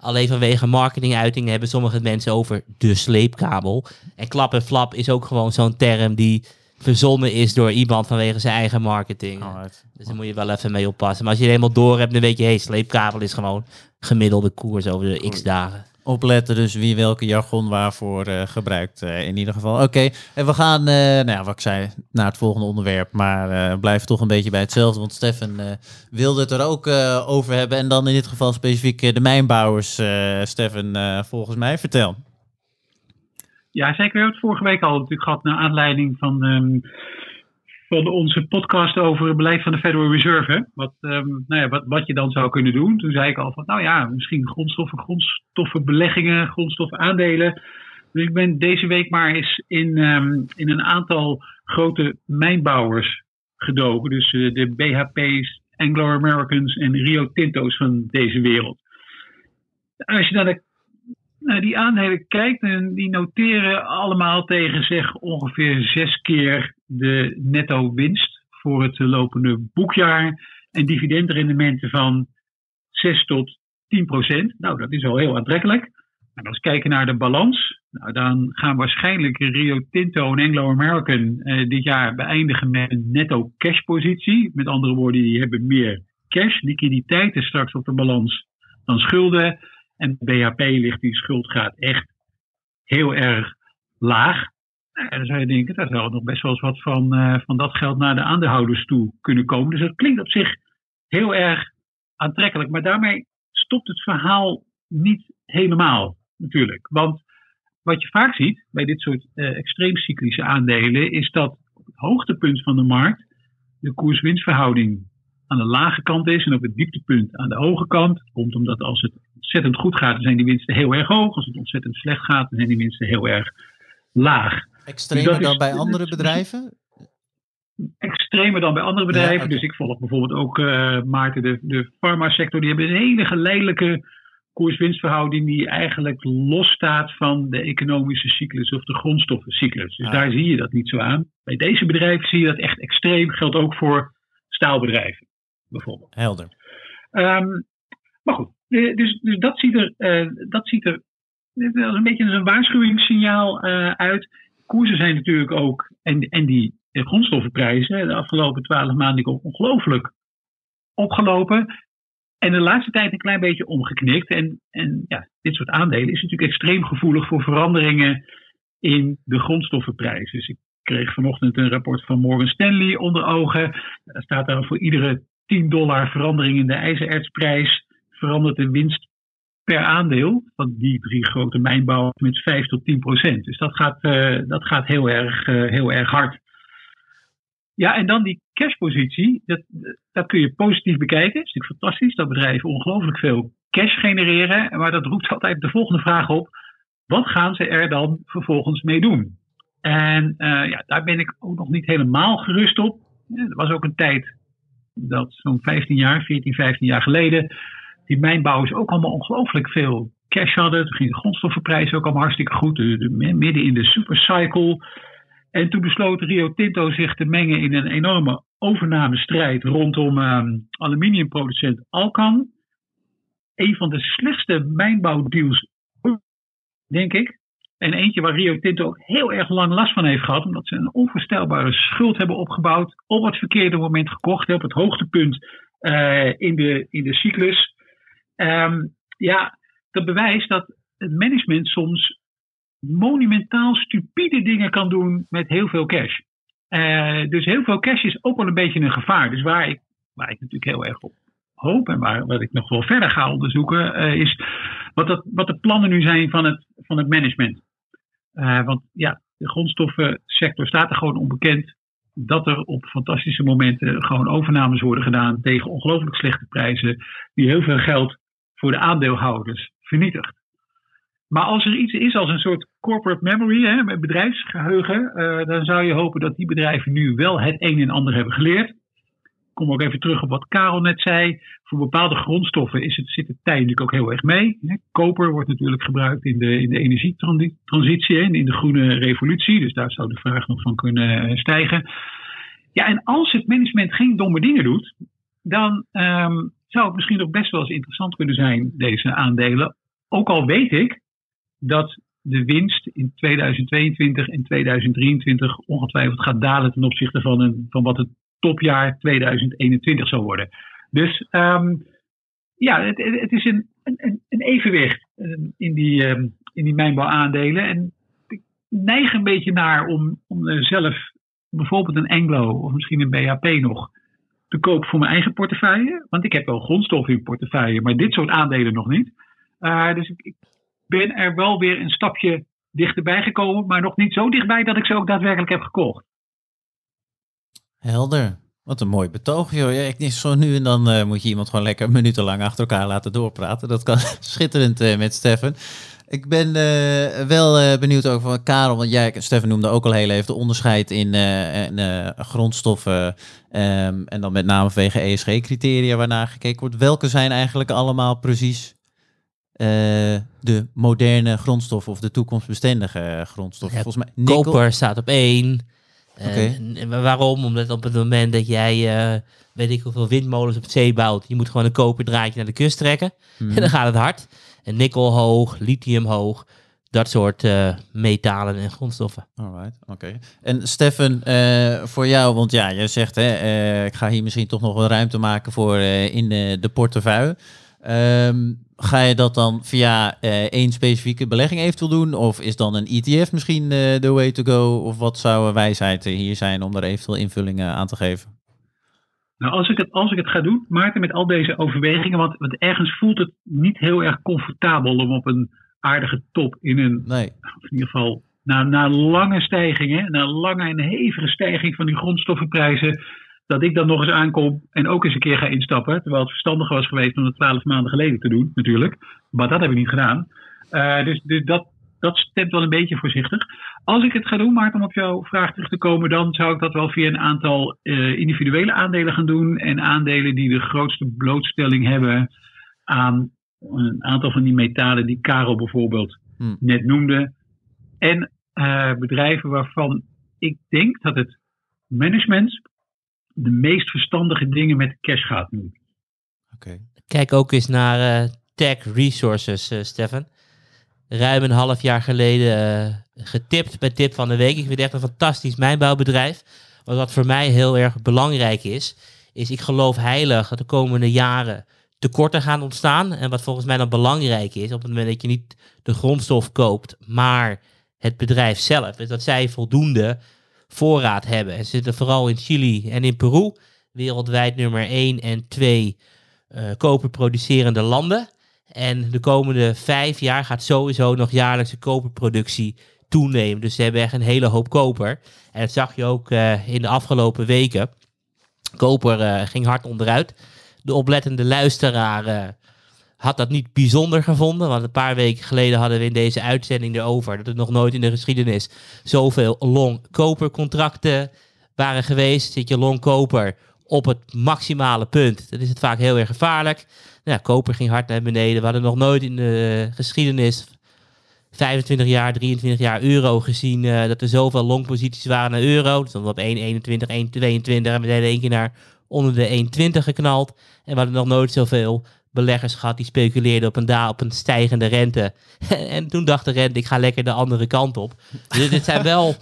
Alleen vanwege marketinguitingen hebben sommige mensen over de sleepkabel. En klap en flap is ook gewoon zo'n term die verzonnen is door iemand vanwege zijn eigen marketing. alright. Dus daar moet je wel even mee oppassen. Maar als je het helemaal door hebt, dan weet je, hey, sleepkabel is gewoon gemiddelde koers over de x dagen. Opletten dus wie welke jargon waarvoor eh, gebruikt eh, in ieder geval. Oké, en we gaan, eh, nou ja, wat ik zei, naar het volgende onderwerp. Maar blijven toch een beetje bij hetzelfde. Want Stefan wilde het er ook over hebben. En dan in dit geval specifiek de mijnbouwers. Stefan, volgens mij, vertel. Ja, zeker. We hebben het vorige week al natuurlijk gehad naar aanleiding van, ehm, van onze podcast over het beleid van de Federal Reserve. Wat, ehm, nou ja, wat, wat je dan zou kunnen doen. Toen zei ik al van, nou ja, misschien grondstoffen, grondstoffenbeleggingen, grondstofaandelen. Dus ik ben deze week maar eens in, ehm, in een aantal grote mijnbouwers gedoken. Dus eh, de BHP's, Anglo-Americans en Rio Tinto's van deze wereld. Als je naar nou, die aandelen kijkt en die noteren allemaal tegen zeg ongeveer zes keer de netto winst voor het lopende boekjaar. En dividendrendementen van 6 tot 10 procent. Nou, dat is al heel aantrekkelijk. En als we kijken naar de balans, nou, dan gaan waarschijnlijk Rio Tinto en Anglo American eh, dit jaar beëindigen met een netto cash positie. Met andere woorden, die hebben meer cash, liquiditeit is straks op de balans dan schulden. En BHP ligt die schuldgraad echt heel erg laag. Dan zou je denken, daar zou nog best wel eens wat van, eh, van dat geld naar de aandeelhouders toe kunnen komen. Dus dat klinkt op zich heel erg aantrekkelijk. Maar daarmee stopt het verhaal niet helemaal, natuurlijk. Want wat je vaak ziet bij dit soort eh, extreem cyclische aandelen, is dat op het hoogtepunt van de markt de koers-winstverhouding aan de lage kant is en op het dieptepunt aan de hoge kant. Dat komt omdat als het ontzettend goed gaat, dan zijn die winsten heel erg hoog. Als het ontzettend slecht gaat, dan zijn die winsten heel erg laag. Extremer dat is- dan bij andere dat is- bedrijven? Extremer dan bij andere bedrijven. Ja. Dus ik volg bijvoorbeeld ook eh Maarten, de, de farmasector. Die hebben een hele geleidelijke koers-winstverhouding die eigenlijk losstaat van de economische cyclus of de grondstoffencyclus. Dus Ah. daar zie je dat niet zo aan. Bij deze bedrijven zie je dat echt extreem. Geldt ook voor staalbedrijven bijvoorbeeld. Helder. Ehm, maar goed, eh, dus, dus dat ziet er, eh, dat ziet er is een beetje als een waarschuwingssignaal uit. Koersen zijn natuurlijk ook, en, en die grondstoffenprijzen de afgelopen twaalf maanden ongelooflijk opgelopen. En de laatste tijd een klein beetje omgeknikt. En, en ja, dit soort aandelen is natuurlijk extreem gevoelig voor veranderingen in de grondstoffenprijzen. Dus ik kreeg vanochtend een rapport van Morgan Stanley onder ogen. Daar staat dan voor iedere 10 dollar verandering in de ijzerertsprijs verandert de winst per aandeel van die drie grote mijnbouwers met 5 tot 10 procent. Dus dat gaat, eh, dat gaat heel, erg, eh, heel erg hard. Ja, en dan die cashpositie, dat, dat kun je positief bekijken. Dat is natuurlijk fantastisch dat bedrijven ongelooflijk veel cash genereren. Maar dat roept altijd de volgende vraag op. Wat gaan ze er dan vervolgens mee doen? En uh, ja, daar ben ik ook nog niet helemaal gerust op. Er was ook een tijd, dat zo'n 15 jaar, 14, 15 jaar geleden, die mijnbouwers ook allemaal ongelooflijk veel cash hadden. Toen ging de grondstoffenprijs ook allemaal hartstikke goed. midden in de supercycle. En toen besloot Rio Tinto zich te mengen in een enorme overnamestrijd rondom uh, aluminiumproducent Alcan. Een van de slechtste mijnbouwdeals, denk ik. En eentje waar Rio Tinto heel erg lang last van heeft gehad, omdat ze een onvoorstelbare schuld hebben opgebouwd, op het verkeerde moment gekocht, op het hoogtepunt uh, in, de, in de cyclus. Um, ja, dat bewijst dat het management soms monumentaal stupide dingen kan doen met heel veel cash. Uh, dus heel veel cash is ook wel een beetje een gevaar. Dus waar ik, waar ik natuurlijk heel erg op hoop en waar, wat ik nog wel verder ga onderzoeken, uh, is wat, dat, wat de plannen nu zijn van het, van het management. Uh, want ja, de grondstoffensector staat er gewoon onbekend dat er op fantastische momenten gewoon overnames worden gedaan tegen ongelooflijk slechte prijzen, die heel veel geld voor de aandeelhouders vernietigt. Maar als er iets is als een soort corporate memory, hè, bedrijfsgeheugen, uh, dan zou je hopen dat die bedrijven nu wel het een en ander hebben geleerd. Ik kom ook even terug op wat Karel net zei. Voor bepaalde grondstoffen is het, zit het tij natuurlijk ook heel erg mee. Koper wordt natuurlijk gebruikt in de, in de energietransitie en in de groene revolutie. Dus daar zou de vraag nog van kunnen stijgen. Ja, en als het management geen domme dingen doet, dan um, zou het misschien nog best wel eens interessant kunnen zijn, deze aandelen. Ook al weet ik dat de winst in 2022 en 2023 ongetwijfeld gaat dalen ten opzichte van, een, van wat het topjaar 2021 zou worden. Dus um, ja, het, het is een, een, een evenwicht in die, um, in die mijnbouwaandelen. En ik neig een beetje naar om, om zelf bijvoorbeeld een Anglo of misschien een BHP nog te kopen voor mijn eigen portefeuille. Want ik heb wel grondstoffen in portefeuille, maar dit soort aandelen nog niet. Uh, dus ik, ben er wel weer een stapje dichterbij gekomen, maar nog niet zo dichtbij dat ik ze ook daadwerkelijk heb gekocht. Helder. Wat een mooi betoog, joh. Ja, ik zo nu en dan uh, moet je iemand gewoon lekker minutenlang achter elkaar laten doorpraten. Dat kan (laughs) schitterend uh, met Stefan. Ik ben uh, wel benieuwd over van Karel, want jij, Stefan noemde ook al heel even de onderscheid in, in grondstoffen um, en dan met name vanwege ESG-criteria waarnaar gekeken wordt. Welke zijn eigenlijk allemaal precies de moderne grondstoffen of de toekomstbestendige grondstoffen? Ja, Volgens mij nikkel... Koper staat op één. Okay. Waarom? Omdat op het moment dat jij, weet ik hoeveel windmolens op zee bouwt, je moet gewoon een koper draadje naar de kust trekken. Mm. (laughs) En dan gaat het hard. Nikkel hoog, lithium hoog, dat soort uh, metalen en grondstoffen. Alright, oké. En Stefan, voor jou, want ja, je zegt, hè, ik ga hier misschien toch nog wel ruimte maken voor in de portefeuille. Um, ga je dat dan via één specifieke belegging eventueel doen? Of is dan een ETF misschien the way to go? Of wat zou wijsheid hier zijn om er eventueel invullingen aan te geven? Nou, als ik het, als ik het ga doen, Maarten, met al deze overwegingen, want, want ergens voelt het niet heel erg comfortabel om op een aardige top in een, nee. in ieder geval, na, na lange stijgingen, na lange en hevige stijging van die grondstoffenprijzen, dat ik dan nog eens aankom en ook eens een keer ga instappen. Terwijl het verstandiger was geweest om dat twaalf maanden geleden te doen, natuurlijk. Maar dat heb ik niet gedaan. Uh, dus, dus dat, dat stemt wel een beetje voorzichtig. Als ik het ga doen, Maarten, om op jouw vraag terug te komen, dan zou ik dat wel via een aantal uh, individuele aandelen gaan doen. En aandelen die de grootste blootstelling hebben aan een aantal van die metalen die Karel bijvoorbeeld hmm. net noemde. En uh, bedrijven waarvan ik denk dat het management de meest verstandige dingen met cash gaat doen. Okay. Kijk ook eens naar uh, Tech Resources, uh, Stefan. Ruim een half jaar geleden uh, getipt bij Tip van de Week. Ik vind echt een fantastisch mijnbouwbedrijf. Maar wat voor mij heel erg belangrijk is, is ik geloof heilig dat de komende jaren tekorten gaan ontstaan. En wat volgens mij dan belangrijk is, op het moment dat je niet de grondstof koopt, maar het bedrijf zelf, is dat zij voldoende voorraad hebben. En ze zitten vooral in Chili en in Peru, wereldwijd nummer 1 en 2 uh, koperproducerende landen. En de komende vijf jaar gaat sowieso nog jaarlijkse koperproductie toenemen. Dus ze hebben echt een hele hoop koper. En dat zag je ook uh, in de afgelopen weken. Koper uh, ging hard onderuit. De oplettende luisteraar had dat niet bijzonder gevonden. Want een paar weken geleden hadden we in deze uitzending erover dat er nog nooit in de geschiedenis zoveel long kopercontracten waren geweest. Zit je long koper op het maximale punt, dan is het vaak heel erg gevaarlijk. Nou, koper ging hard naar beneden. We hadden nog nooit in de geschiedenis 25 jaar, 23 jaar euro gezien uh, dat er zoveel longposities waren naar euro. Dus dan op 1,21, 1,22 en we deden één keer naar onder de 1,20 geknald. En we hadden nog nooit zoveel beleggers gehad die speculeerden op een, da op een stijgende rente. (laughs) en toen dacht de rente, ik ga lekker de andere kant op. Dus dit zijn wel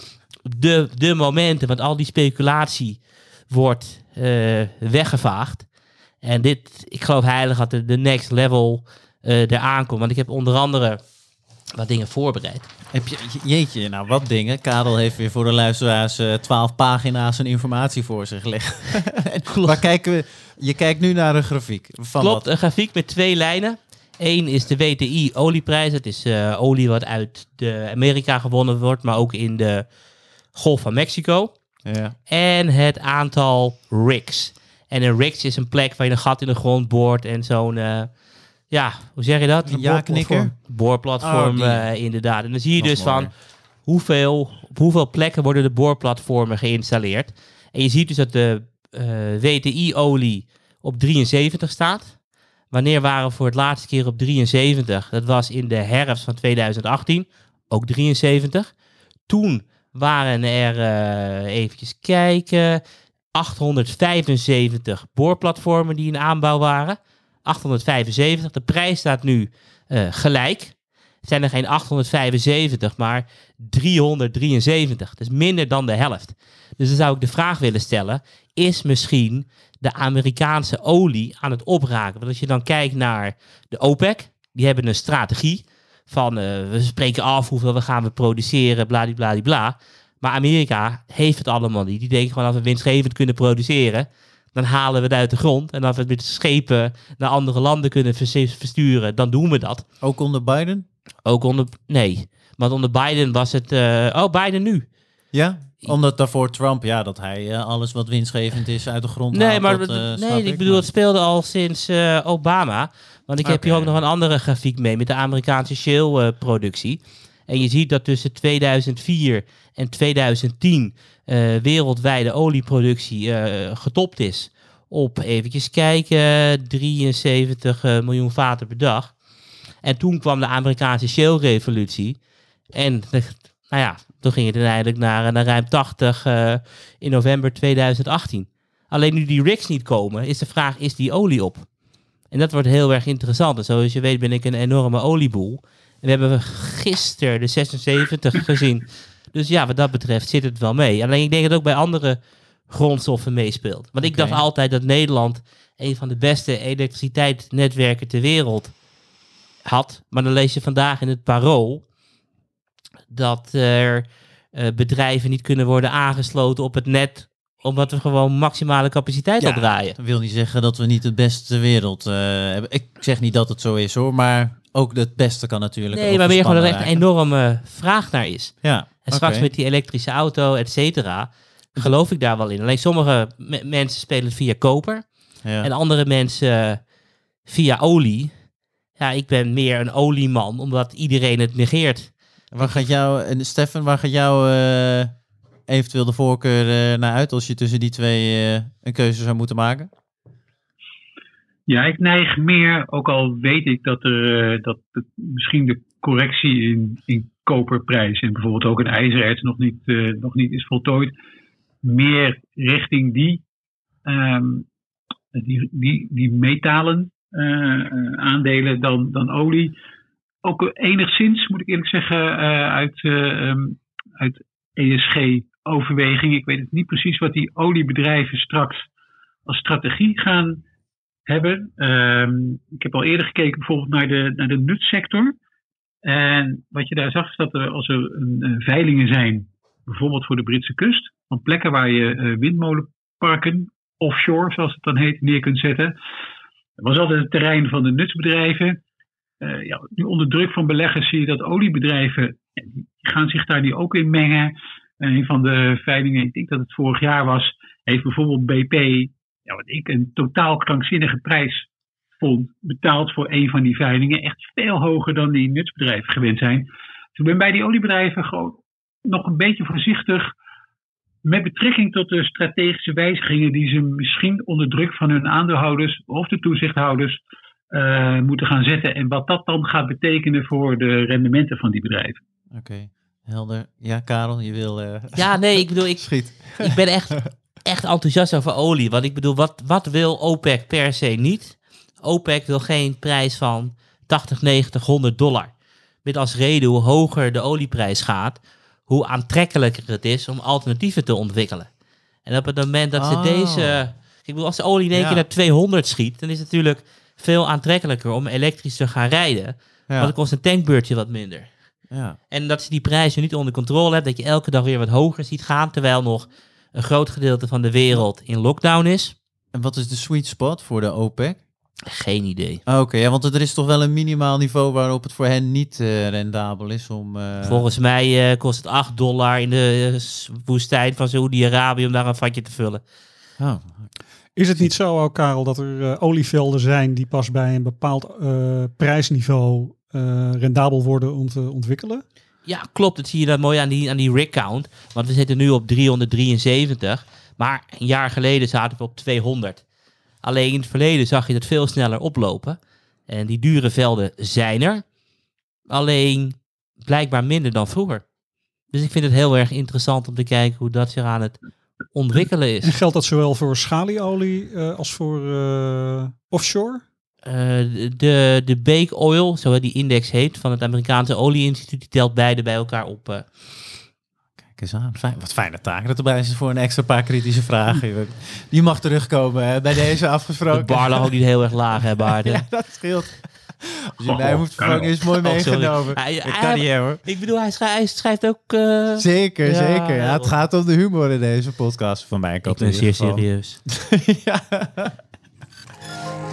de, de momenten, want al die speculatie wordt uh, weggevaagd. En dit, ik geloof heilig dat de, de next level uh, eraan komt. Want ik heb onder andere wat dingen voorbereid. Heb je, jeetje, nou wat dingen. Karel heeft weer voor de luisteraars uh, twaalf pagina's aan informatie voor zich liggen. (laughs) Waar kijken we? Je kijkt nu naar een grafiek. Van Klopt, wat? een grafiek met twee lijnen. Eén is de WTI olieprijs. Het is uh, olie wat uit de Amerika gewonnen wordt, maar ook in de Golf van Mexico. Ja. En het aantal rigs. En een rigs is een plek waar je een gat in de grond boort en zo'n... Uh, ja, hoe zeg je dat? Een ja-knikker? Boorplatform, Oh, uh, inderdaad. En dan zie je dus van hoeveel, op hoeveel plekken worden de boorplatformen geïnstalleerd. En je ziet dus dat de uh, WTI-olie op 73 staat. Wanneer waren we voor het laatste keer op 73? Dat was in de herfst van 2018, ook 73. Toen waren er, uh, eventjes kijken, 875 boorplatformen die in aanbouw waren. 875. De prijs staat nu uh, gelijk. Het zijn er geen 875, maar 373. Dat is minder dan de helft. Dus dan zou ik de vraag willen stellen: is misschien de Amerikaanse olie aan het opraken? Want als je dan kijkt naar de OPEC, die hebben een strategie van uh, we spreken af hoeveel we gaan we produceren, bladibladibla. Bla. Maar Amerika heeft het allemaal niet. Die denken gewoon als we winstgevend kunnen produceren, dan halen we het uit de grond. En als we het met schepen naar andere landen kunnen versturen, dan doen we dat. Ook onder Biden? Ook onder, nee. Want onder Biden was het, uh, oh Biden nu. Ja, omdat daarvoor Trump, ja, dat hij uh, alles wat winstgevend is uit de grond nee, haalt. Maar, dat, uh, nee, ik, ik bedoel, het speelde al sinds Obama. Want ik heb hier ook nog een andere grafiek mee met de Amerikaanse shale-productie. En je ziet dat tussen 2004 en 2010 uh, wereldwijde olieproductie uh, getopt is op, eventjes kijken, 73 uh, miljoen vaten per dag. En toen kwam de Amerikaanse shale-revolutie. En (laughs) nou ja, toen ging het uiteindelijk naar, naar ruim 80 uh, in november 2018. Alleen nu die rigs niet komen, is de vraag, is die olie op? En dat wordt heel erg interessant. En zoals je weet ben ik een enorme olieboel. En we hebben gisteren de 76 gezien. Dus ja, wat dat betreft zit het wel mee. Alleen ik denk dat het ook bij andere grondstoffen meespeelt. Want ik dacht altijd dat Nederland een van de beste elektriciteitsnetwerken ter wereld had. Maar dan lees je vandaag in het Parool dat er uh, bedrijven niet kunnen worden aangesloten op het net omdat we gewoon maximale capaciteit Ja, al draaien. Dat wil niet zeggen dat we niet het beste ter wereld uh, hebben. Ik zeg niet dat het zo is hoor, maar ook het beste kan natuurlijk. Nee, maar meer gewoon dat er echt een enorme vraag naar is. Ja, En straks met die elektrische auto, et cetera, geloof ik daar wel in. Alleen sommige me- mensen spelen het via koper Ja. en andere mensen uh, via olie. Ja, ik ben meer een olieman, omdat iedereen het negeert. Waar gaat jou, en Stefan, waar gaat jou uh, eventueel de voorkeur uh, naar uit als je tussen die twee uh, een keuze zou moeten maken? Ja, ik neig meer, ook al weet ik dat er uh, dat misschien de correctie in, in koperprijs en bijvoorbeeld ook een ijzererts nog niet, uh, nog niet is voltooid, meer richting die, um, die, die, die metalen uh, aandelen dan, dan olie. Ook enigszins, moet ik eerlijk zeggen, uit, um, uit ESG-overweging. Ik weet het niet precies wat die oliebedrijven straks als strategie gaan hebben. Um, ik heb al eerder gekeken bijvoorbeeld naar de, naar de nutsector. En wat je daar zag is dat er als er een, uh, veilingen zijn, bijvoorbeeld voor de Britse kust, van plekken waar je uh, windmolenparken offshore, zoals het dan heet, neer kunt zetten. Dat was altijd het terrein van de nutsbedrijven. Uh, ja, nu onder druk van beleggers zie je dat oliebedrijven gaan zich daar nu ook in mengen. En een van de veilingen, ik denk dat het vorig jaar was, heeft bijvoorbeeld BP ja, wat ik een totaal krankzinnige prijs pond betaald voor een van die veilingen. Echt veel hoger dan die nutsbedrijven gewend zijn. Dus ik ben bij die oliebedrijven gewoon nog een beetje voorzichtig met betrekking tot de strategische wijzigingen die ze misschien onder druk van hun aandeelhouders of de toezichthouders eh, moeten gaan zetten. En wat dat dan gaat betekenen voor de rendementen van die bedrijven. Oké, helder. Ja, Karel, je wil... eh, Ja, nee, ik bedoel, ik, (laughs) Schiet. ik ben echt, (laughs) echt enthousiast over olie. Want ik bedoel, wat, wat wil OPEC per se niet? OPEC wil geen prijs van 80, 90, 100 dollar. Met als reden hoe hoger de olieprijs gaat, hoe aantrekkelijker het is om alternatieven te ontwikkelen. En op het moment dat ze Oh. deze... Ik bedoel, als de olie in één Ja. keer naar 200 schiet, dan is het natuurlijk veel aantrekkelijker om elektrisch te gaan rijden. Want dan kost een tankbeurtje wat minder. ja. En dat je die prijzen niet onder controle hebt, dat je elke dag weer wat hoger ziet gaan, terwijl nog een groot gedeelte van de wereld in lockdown is. En wat is de sweet spot voor de OPEC? Geen idee. Ah, Oké, ja, want er is toch wel een minimaal niveau waarop het voor hen niet eh, rendabel is om... eh, Volgens mij eh, kost het 8 dollar in de woestijn van Saoedi-Arabië om daar een vatje te vullen. Oh, Is het niet zo ook, Karel, dat er eh, olievelden zijn die pas bij een bepaald eh, prijsniveau eh, rendabel worden om te ontwikkelen? Ja, klopt. Dat zie je dan mooi aan die, aan die rig. Want we zitten nu op 373. Maar een jaar geleden zaten we op 200. Alleen in het verleden zag je dat veel sneller oplopen. En die dure velden zijn er. Alleen blijkbaar minder dan vroeger. Dus ik vind het heel erg interessant om te kijken hoe dat zich aan het ontwikkelen En is. geldt dat zowel voor schalieolie eh, als voor eh, offshore? Eh, de, de Bake Oil, zo die index heet, van het Amerikaanse Olieinstituut, die telt beide bij elkaar op. eh. kijk eens aan. Fijn, wat fijne taak dat erbij is voor een extra paar kritische vragen. Die mag terugkomen hè, bij deze de afgesproken. bar lag ook niet heel erg laag, hè, Baarden? (laughs) Ja, dat scheelt. Als je mij moet vervangen, is mooi Oh, meegenomen. Hij- hij- kan niet, hoor. Ik bedoel, hij schrijft, hij schrijft ook... eh, Zeker, Ja, zeker. Ja, het gaat om de humor in deze podcast van mijn Ik kant. ben in ieder zeer geval. serieus. (laughs) (laughs) ja.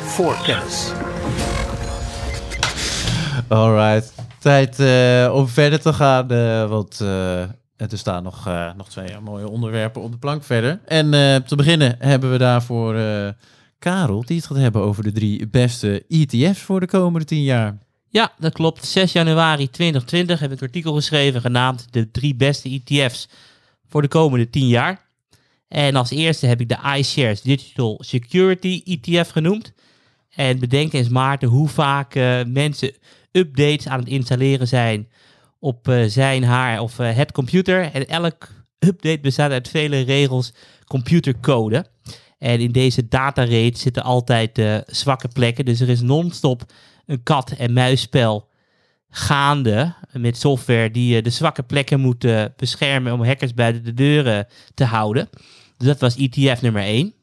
Voorkennis. Alright. Tijd eh, om verder te gaan, eh, want eh, er staan nog, eh, nog twee mooie onderwerpen op de plank verder. En eh, te beginnen hebben we daarvoor eh, Karel, die het gaat hebben over de drie beste ETF's voor de komende tien jaar. Ja, dat klopt. 6 januari 2020 heb ik een artikel geschreven genaamd de drie beste ETF's voor de komende 10 jaar. En als eerste heb ik de iShares Digital Security ETF genoemd. En bedenk eens Maarten hoe vaak eh, mensen updates aan het installeren zijn op eh, zijn, haar of eh, het computer. En elk update bestaat uit vele regels computercode. En in deze datarate zitten altijd zwakke plekken. Dus er is non-stop een kat- en muisspel gaande met software die de zwakke plekken moet beschermen om hackers buiten de deuren te houden. Dus dat was ETF nummer 1.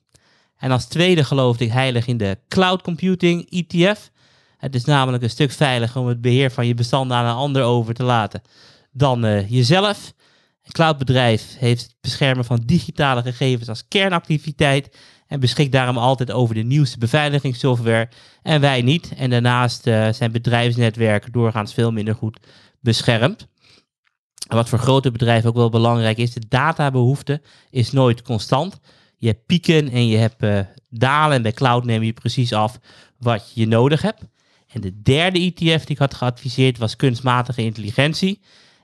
En als tweede geloofde ik heilig in de cloud computing ETF. Het is namelijk een stuk veiliger om het beheer van je bestanden aan een ander over te laten dan eh, jezelf. Een cloudbedrijf heeft het beschermen van digitale gegevens als kernactiviteit en beschikt daarom altijd over de nieuwste beveiligingssoftware en wij niet. En daarnaast eh, zijn bedrijfsnetwerken doorgaans veel minder goed beschermd. En Wat voor grote bedrijven ook wel belangrijk is, de databehoefte is nooit constant. Je hebt pieken en je hebt eh, dalen en bij cloud neem je precies af wat je nodig hebt. En de derde ETF die ik had geadviseerd was kunstmatige intelligentie.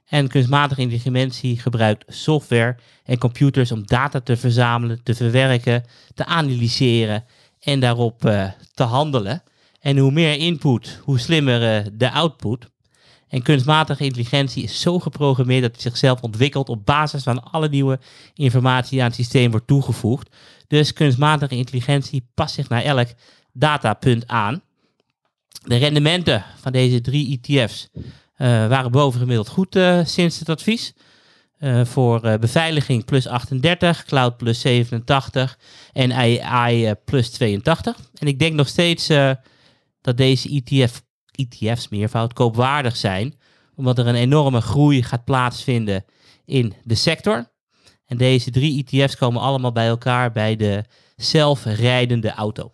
En kunstmatige intelligentie gebruikt software en computers om data te verzamelen, te verwerken, te analyseren en daarop eh, te handelen. En hoe meer input, hoe slimmer eh, de output. En kunstmatige intelligentie is zo geprogrammeerd dat het zichzelf ontwikkelt op basis van alle nieuwe informatie die aan het systeem wordt toegevoegd. Dus kunstmatige intelligentie past zich naar elk datapunt aan. De rendementen van deze drie ETF's eh, waren bovengemiddeld goed eh, sinds het advies. Eh, voor beveiliging plus 38, cloud plus 87 en AI plus 82. En ik denk nog steeds dat deze ETF, ETF's meervoud koopwaardig zijn, omdat er een enorme groei gaat plaatsvinden in de sector. En deze drie ETF's komen allemaal bij elkaar bij de zelfrijdende auto.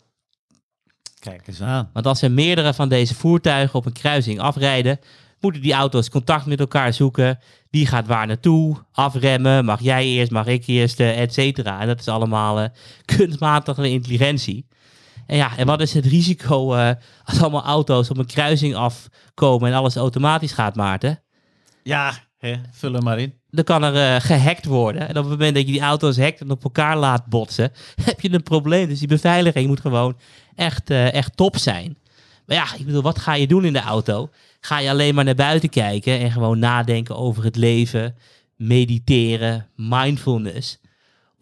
Kijk eens aan. Want als er meerdere van deze voertuigen op een kruising afrijden, moeten die auto's contact met elkaar zoeken. Die gaat waar naartoe, afremmen, mag jij eerst, mag ik eerst, eh, et cetera. En dat is allemaal eh, (laughs) kunstmatige intelligentie. En ja, en wat is het risico eh, als allemaal auto's op een kruising afkomen en alles automatisch gaat, Maarten? Ja, hè, vul hem maar in. Dan kan er eh, gehackt worden. En op het moment dat je die auto's hackt en op elkaar laat botsen, (laughs) heb je een probleem. Dus die beveiliging moet gewoon echt, eh, echt top zijn. Maar ja, ik bedoel, wat ga je doen in de auto? Ga je alleen maar naar buiten kijken en gewoon nadenken over het leven, mediteren, mindfulness?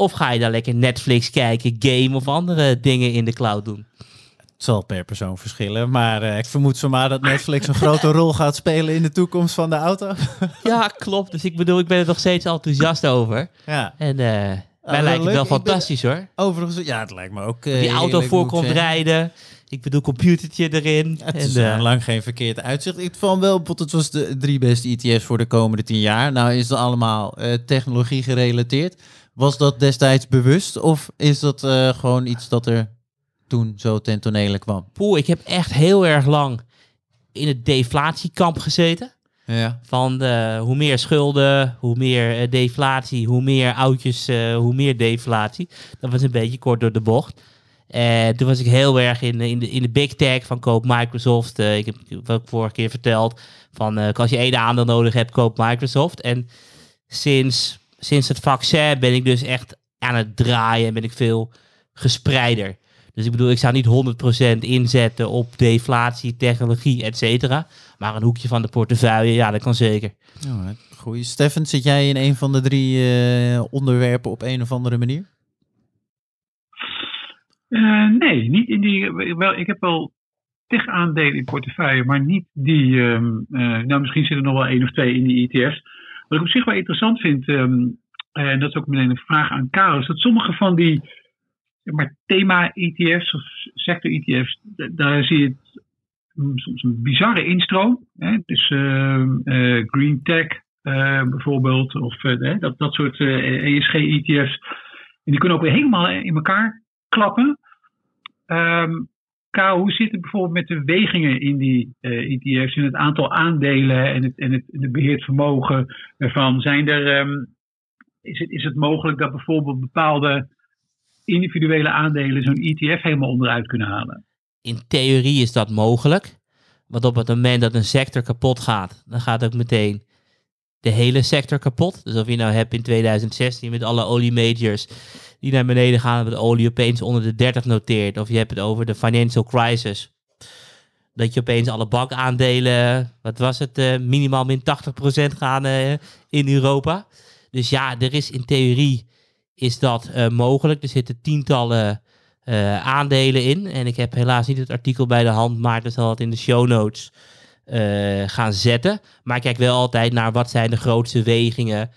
Of ga je dan lekker Netflix kijken, game of andere dingen in de cloud doen? Het zal per persoon verschillen, maar eh, ik vermoed zomaar dat Netflix een grote rol gaat spelen in de toekomst van de auto. (laughs) Ja, klopt. Dus ik bedoel, ik ben er nog steeds enthousiast over. ja. En eh mij lijkt het wel ben- fantastisch hoor. Overigens, ja, het lijkt me ook. eh, Die auto heerlijk, voor moet ik komt zeggen. rijden. Ik bedoel, computertje erin. Het en, is eh, eh, lang geen verkeerd uitzicht. Ik vond wel, het was de drie beste ETF's voor de komende tien jaar. Nou is dat allemaal eh, technologie gerelateerd. Was dat destijds bewust of is dat eh, gewoon iets dat er toen zo ten tonele kwam? poeh, ik heb echt heel erg lang in het deflatiekamp gezeten. Ja. Van hoe meer schulden, hoe meer eh, deflatie, hoe meer oudjes, eh, hoe meer deflatie. Dat was een beetje kort door de bocht. En toen was ik heel erg in, de- in, de, in de big tech van koop Microsoft. Ik heb ik vorige keer verteld. Van als je één aandeel nodig hebt, koop Microsoft. En sinds, sinds het vaccin ben ik dus echt aan het draaien en ben ik veel gespreider. Dus ik bedoel, ik zou niet 100% inzetten op deflatie, technologie, et cetera. Maar een hoekje van de portefeuille, ja, dat kan zeker. Alright, Goeie. Stefan, zit jij in een van de drie eh, onderwerpen op een of andere manier? Eh, nee, niet in die. Wel, ik heb wel tech-aandelen in portefeuille, maar niet die. ehm, eh, nou, misschien zitten er nog wel één of twee in die ETF's. Wat ik op zich wel interessant vind, ehm, en dat is ook meteen een vraag aan Karel, is dat sommige van die maar, thema-ETF's of sector-ETF's, da- daar zie je mm, soms een bizarre instroom. Hè? Dus ehm, eh, green tech eh, bijvoorbeeld, of eh, dat, dat soort ESG-ETF's. En die kunnen ook weer helemaal in elkaar klappen. Ehm Karel, hoe zit het bijvoorbeeld met de wegingen in die eh, ETF's, in het aantal aandelen en het, en het, en het beheerd vermogen ervan? Zijn er, ehm, is, het, is het mogelijk dat bijvoorbeeld bepaalde individuele aandelen zo'n ETF helemaal onderuit kunnen halen? In theorie is dat mogelijk. Want op het moment dat een sector kapot gaat, dan gaat ook meteen de hele sector kapot. Dus of je nou hebt in 2016 met alle oliemajors die naar beneden gaan, dat de olie opeens onder de 30 noteert. Of je hebt het over de financial crisis. Dat je opeens alle bankaandelen, wat was het, eh, minimaal min 80% gaan eh, in Europa. Dus ja, er is in theorie is dat eh, mogelijk. Er zitten tientallen aandelen in. En ik heb helaas niet het artikel bij de hand, maar dat zal het in de show notes gaan zetten. Maar ik kijk wel altijd naar wat zijn de grootste wegingen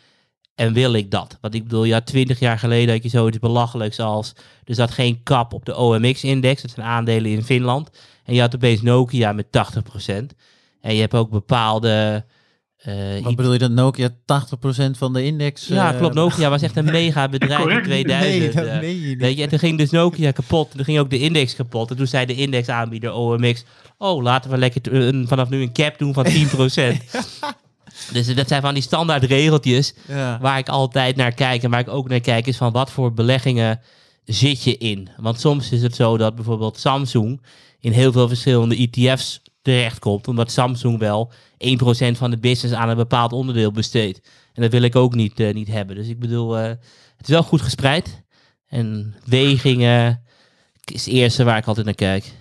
en wil ik dat? Want ik bedoel, ja, twintig jaar geleden had je zoiets belachelijks als... Er zat geen kap op de OMX-index, dat zijn aandelen in Finland. En je had opeens Nokia met 80%. En je hebt ook bepaalde... eh, Wat bedoel je dat Nokia 80% van de index? ja, eh, klopt. Nokia was echt een (laughs) mega bedrijf in Correct. 2000. Nee, dat eh. meen je niet. Weet je, en toen ging dus Nokia kapot. En toen ging ook de index kapot. En toen zei de indexaanbieder OMX... Oh, laten we lekker vanaf nu een cap doen van 10%. (laughs) dus dat zijn van die standaard regeltjes... Ja. waar ik altijd naar kijk. En waar ik ook naar kijk is van wat voor beleggingen zit je in. Want soms is het zo dat bijvoorbeeld Samsung... in heel veel verschillende ETF's terechtkomt. Omdat Samsung wel 1% van de business aan een bepaald onderdeel besteedt. En dat wil ik ook niet, eh, niet hebben. Dus ik bedoel, eh, het is wel goed gespreid. En wegingen is het eerste waar ik altijd naar kijk.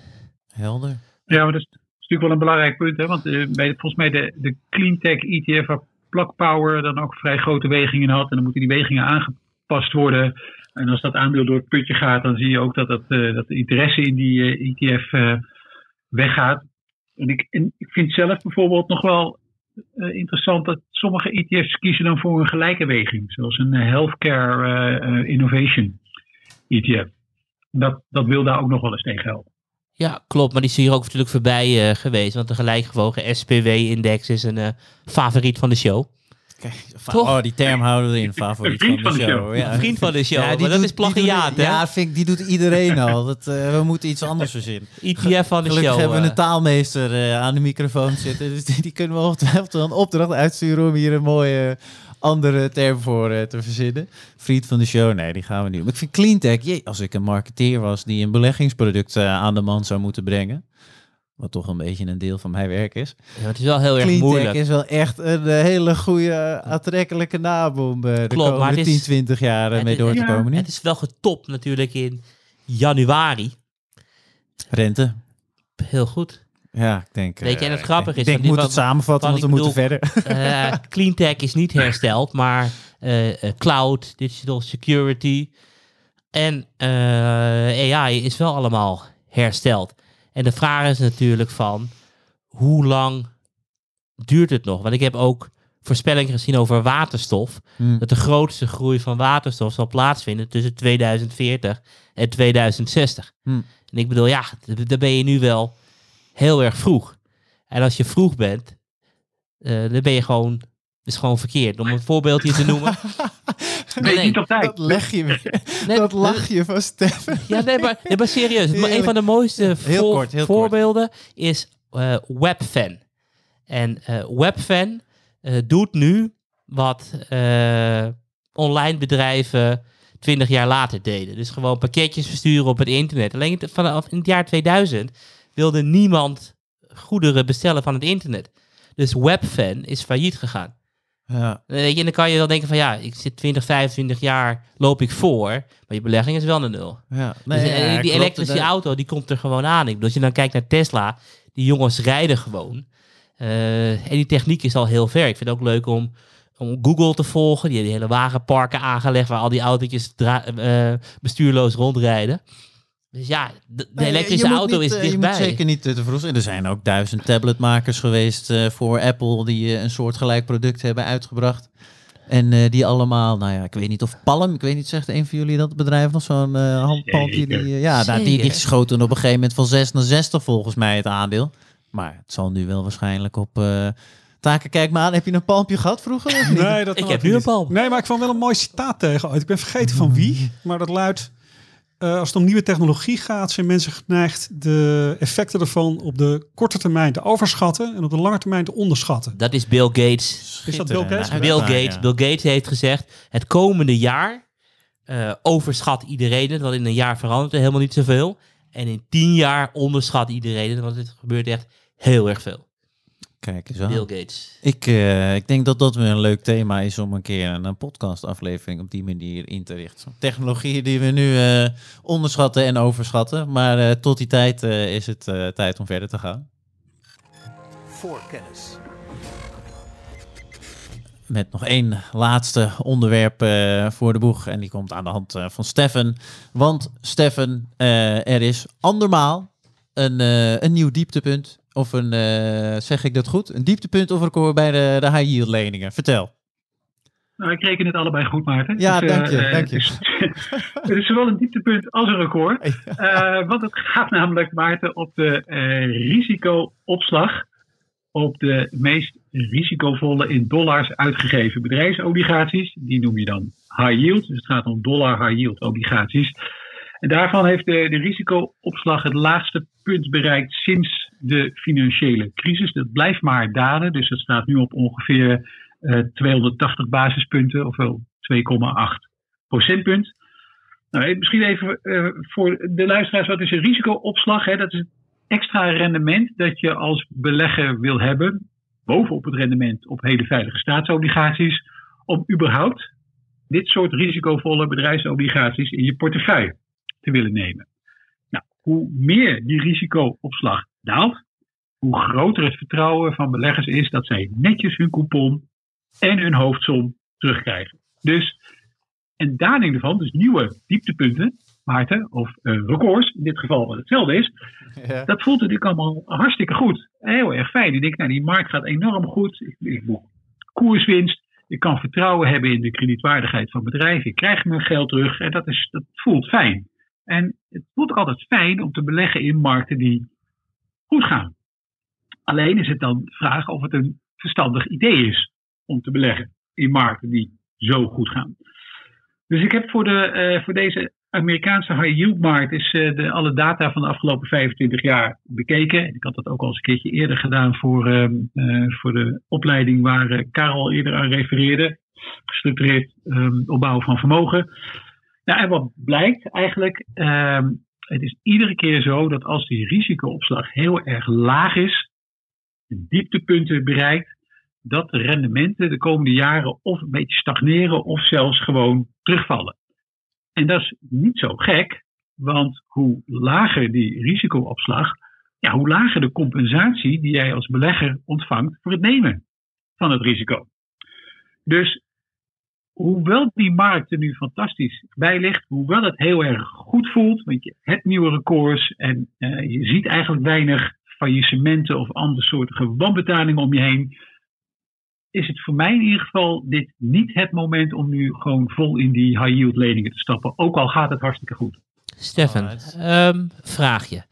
Helder. Ja, maar dat is natuurlijk wel een belangrijk punt. Hè? Want eh, bij, volgens mij de, de cleantech ETF waar Plug Power dan ook vrij grote wegingen had. En dan moeten die wegingen aangepast worden. En als dat aandeel door het putje gaat, dan zie je ook dat, dat, eh, dat de interesse in die ETF eh, weggaat. En ik, en ik vind zelf bijvoorbeeld nog wel interessant dat sommige ETF's kiezen dan voor een gelijke weging. Zoals een Healthcare Innovation ETF. Dat, dat wil daar ook nog wel eens tegen helpen. Ja, klopt. Maar die is hier ook natuurlijk voorbij eh, geweest. Want de gelijkgewogen SPW-index is een eh, favoriet van de show. Kijk, Toch? Oh, die term houden we erin. (laughs) Favoriet van de van de show. show. Ja. Vriend van de show, Ja, die maar dat doet- is plagiaat, doet- hè? Ja, vind ik, die doet iedereen al. Dat, eh, we moeten iets anders verzinnen. ETF van de Gelukkig show. hebben we een taalmeester eh, aan de microfoon zitten. Dus die, die kunnen we ongetwijfeld een opdracht uitsturen om hier een mooie andere term voor eh, te verzinnen. Vriend van de show, nee, die gaan we niet. Maar ik vind cleantech, jee, als ik een marketeer was die een beleggingsproduct eh, aan de man zou moeten brengen. Wat toch een beetje een deel van mijn werk is. Ja, het is wel heel erg Cleantech moeilijk. is wel echt een eh, hele goede, aantrekkelijke naam om eh, de komende het 10, is- 20 jaar mee is- door te ja, komen. nu. Het is wel getopt natuurlijk in januari. Rente. Heel goed. Ja, ik denk. Weet je, en het eh, grappige ik is ik moet het samenvatten, want we moeten verder. (laughs) Eh cleantech is niet hersteld, maar eh, cloud, digital security en AI is wel allemaal hersteld. En de vraag is natuurlijk van, hoe lang duurt het nog? Want ik heb ook voorspellingen gezien over waterstof. Hmm. Dat de grootste groei van waterstof zal plaatsvinden tussen 2040 en 2060. Hmm. En ik bedoel, ja, d- dan ben je nu wel heel erg vroeg. En als je vroeg bent, eh, dan ben je gewoon, is gewoon verkeerd. Om een voorbeeldje te nomen. (laughs) Nee, niet op tijd. Dat leg je weer. Nee, dat lachje van Stefan. Ja, nee, maar, nee, maar serieus. Maar Een van de mooiste Heel voor- kort, heel voorbeelden is eh, Webfan. En eh, Webfan eh, doet nu wat eh, online bedrijven 20 jaar later deden. Dus gewoon pakketjes versturen op het internet. Alleen vanaf in het jaar 2000 wilde niemand goederen bestellen van het internet. Dus Webfan is failliet gegaan. Ja, Weet je, en dan kan je wel denken van ja, ik zit 20, 25 jaar, loop ik voor. Maar je belegging is wel een nul. ja. Dus, eh, ja, die elektrische Dat- auto, die komt er gewoon aan. Ik bedoel, als je dan kijkt naar Tesla, die jongens rijden gewoon. Eh, en die techniek is al heel ver. Ik vind het ook leuk om, om Google te volgen. Die hebben hele wagenparken aangelegd waar al die autootjes eh, bestuurloos rondrijden. Dus ja, de, elektrische auto niet, is eh, Je dichtbij. moet zeker niet eh, te vroeg zijn. Er zijn ook duizend tabletmakers geweest eh, voor Apple die eh, een soortgelijk product hebben uitgebracht. En eh, die allemaal, nou ja, ik weet niet of Palm, ik weet niet, zegt een van jullie dat bedrijf nog zo'n eh handpalmpje? Die, eh, ja, nou, die, schoten op een gegeven moment van 6 naar 60 volgens mij het aandeel. Maar het zal nu wel waarschijnlijk op... eh Taken, kijk maar aan. Heb je een palmpje gehad vroeger? Of niet? Nee, dat Ik heb nu een palm. Nee, maar ik kwam wel een mooi citaat tegen ooit. Ik ben vergeten van wie, maar dat luidt... eh, als het om nieuwe technologie gaat, zijn mensen geneigd de effecten ervan op de korte termijn te overschatten en op de lange termijn te onderschatten. Dat is Bill Gates. Is dat Bill Gates? Bill Gates. ja. Bill Gates heeft gezegd, het komende jaar eh, overschat iedereen het, want in een jaar verandert er helemaal niet zoveel. En in tien jaar onderschat iedereen het, want het gebeurt echt heel erg veel. Kijk eens aan. Bill Gates. Ik, eh, ik denk dat dat weer een leuk thema is om een keer een, een podcastaflevering op die manier in te richten. Technologieën die we nu eh, onderschatten en overschatten. Maar eh, tot die tijd eh, is het eh, tijd om verder te gaan. Voorkennis. Met nog één laatste onderwerp voor de boeg. En die komt aan de hand eh, van Steffen. Want Steffen, eh, er is andermaal een, eh, een nieuw dieptepunt. Of een, eh, zeg ik dat goed? Een dieptepunt of record bij de, de high yield leningen. Vertel. Nou, ik reken het allebei goed, Maarten. Ja, Dus, eh, dank je, eh, dank je. Het is, (laughs) het is zowel een dieptepunt als een record. Eh, want het gaat namelijk, Maarten, op de risicoopslag op de meest risicovolle in dollars uitgegeven bedrijfsobligaties. Die noem je dan high yield. Dus het gaat om dollar high yield obligaties. En daarvan heeft de, de risicoopslag het laagste punt bereikt sinds de financiële crisis. Dat blijft maar dalen. Dus dat staat nu op ongeveer eh, 280 basispunten, ofwel 2,8 procentpunt. Nou, eh, misschien even eh, voor de luisteraars, wat is een risicoopslag? Dat is het extra rendement dat je als belegger wil hebben, bovenop het rendement op hele veilige staatsobligaties, om überhaupt dit soort risicovolle bedrijfsobligaties in je portefeuille te willen nemen. Nou, hoe meer die risicoopslag daalt, hoe groter het vertrouwen van beleggers is dat zij netjes hun coupon en hun hoofdsom terugkrijgen. Dus een daling ervan, dus nieuwe dieptepunten, Maarten, of eh, records, in dit geval wat hetzelfde is, (laughs) dat voelt natuurlijk allemaal hartstikke goed. Heel erg fijn. Ik denk, nou, die markt gaat enorm goed. Ik, ik boek koerswinst. Ik kan vertrouwen hebben in de kredietwaardigheid van bedrijven. Ik krijg mijn geld terug. En dat, is, dat voelt fijn. En het voelt ook altijd fijn om te beleggen in markten die goed gaan. Alleen is het dan de vraag of het een verstandig idee is om te beleggen. in markten die zo goed gaan. Dus ik heb voor, de, eh, voor deze Amerikaanse high yield markt is eh, de, alle data van de afgelopen 25 jaar bekeken. Ik had dat ook al eens een keertje eerder gedaan voor, ehm, eh, voor de opleiding waar Karel eerder aan refereerde. Gestructureerd um, opbouwen van vermogen. Nou, en wat blijkt eigenlijk, ehm, het is iedere keer zo dat als die risicoopslag heel erg laag is, dieptepunten bereikt, dat de rendementen de komende jaren of een beetje stagneren of zelfs gewoon terugvallen. En dat is niet zo gek, want hoe lager die risicoopslag, ja, hoe lager de compensatie die jij als belegger ontvangt voor het nemen van het risico. Dus hoewel die markt er nu fantastisch bij ligt, hoewel het heel erg goed voelt, want je hebt nieuwe records en uh, je ziet eigenlijk weinig faillissementen of andere soorten wanbetalingen om je heen, is het voor mij in ieder geval dit niet het moment om nu gewoon vol in die high yield leningen te stappen. Ook al gaat het hartstikke goed. Stefan, um, vraag je.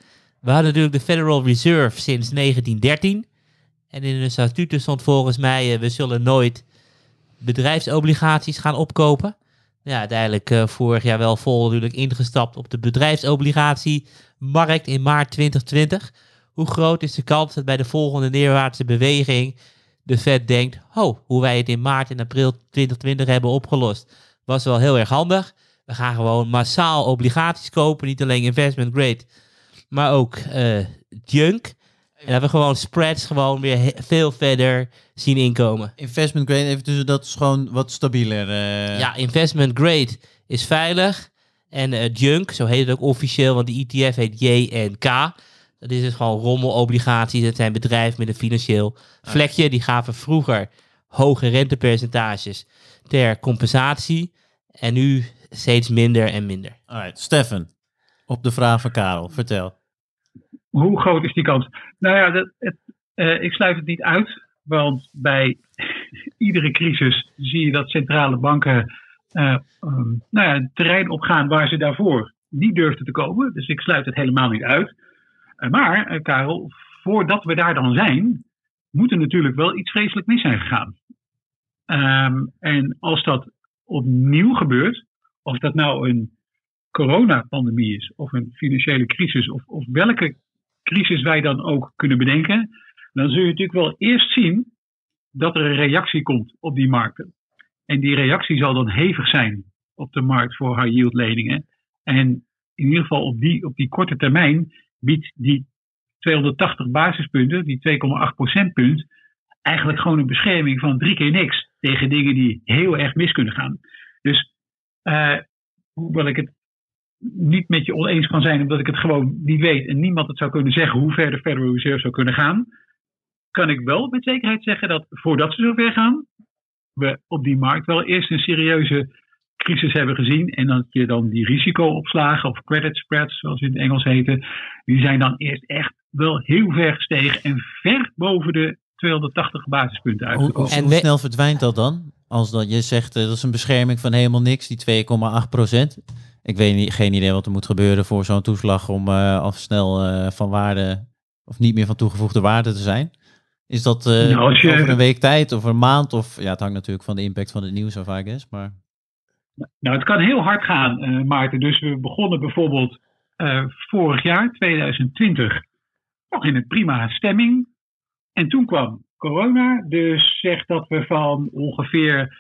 We hadden natuurlijk de Federal Reserve sinds 1913. En in de statuten stond volgens mij, uh, we zullen nooit bedrijfsobligaties gaan opkopen. Ja, uiteindelijk uh, vorig jaar wel vol natuurlijk ingestapt op de bedrijfsobligatiemarkt in maart 2020. Hoe groot is de kans dat bij de volgende neerwaartse beweging de Fed denkt, oh, hoe wij het in maart en april 2020 hebben opgelost, was wel heel erg handig. We gaan gewoon massaal obligaties kopen, niet alleen investment grade, maar ook uh, junk. En hebben we gewoon spreads gewoon weer veel verder zien inkomen. Investment grade, even tussen, dat is gewoon wat stabieler. Uh... Ja, investment grade is veilig. En uh, junk, zo heet het ook officieel, want die ETF heet JNK. Dat is dus gewoon rommelobligaties. Dat zijn bedrijven met een financieel vlekje. Die gaven vroeger hoge rentepercentages ter compensatie. En nu steeds minder en minder. Alright, Stefan, op de vraag van Karel, vertel. Hoe groot is die kans? Nou ja, dat, uh, ik sluit het niet uit. Want bij (laughs) iedere crisis zie je dat centrale banken uh, um, nou ja, terrein opgaan waar ze daarvoor niet durfden te komen. Dus ik sluit het helemaal niet uit. Uh, maar, Karel, voordat we daar dan zijn, moet er natuurlijk wel iets vreselijk mis zijn gegaan. Um, en als dat opnieuw gebeurt, of dat nou een coronapandemie is, of een financiële crisis, of, of welke crisis wij dan ook kunnen bedenken, dan zul je natuurlijk wel eerst zien dat er een reactie komt op die markten. En die reactie zal dan hevig zijn op de markt voor high yield leningen. En in ieder geval op die, op die korte termijn biedt die 280 basispunten, die 2,8 procentpunt, eigenlijk gewoon een bescherming van drie keer niks tegen dingen die heel erg mis kunnen gaan. Dus uh, hoewel ik het niet met je oneens kan zijn, omdat ik het gewoon niet weet en niemand het zou kunnen zeggen hoe ver de Federal Reserve zou kunnen gaan, kan ik wel met zekerheid zeggen dat voordat ze zover gaan, we op die markt wel eerst een serieuze crisis hebben gezien. En dat je dan die risicoopslagen of credit spreads, zoals in het Engels heten, die zijn dan eerst echt wel heel ver gestegen en ver boven de 280 basispunten uitgekomen. Hoe, hoe snel verdwijnt dat dan? Als dat je zegt dat is een bescherming van helemaal niks, die 2,8 procent. Ik weet niet, geen idee wat er moet gebeuren voor zo'n toeslag om uh, al snel uh, van waarde of niet meer van toegevoegde waarde te zijn. Is dat uh, nou, je... over een week tijd of een maand? Of ja, het hangt natuurlijk van de impact van het nieuws of I guess, maar... Nou, het kan heel hard gaan, Maarten. Dus we begonnen bijvoorbeeld vorig jaar, 2020, nog in een prima stemming. En toen kwam corona. Dus zegt dat we van ongeveer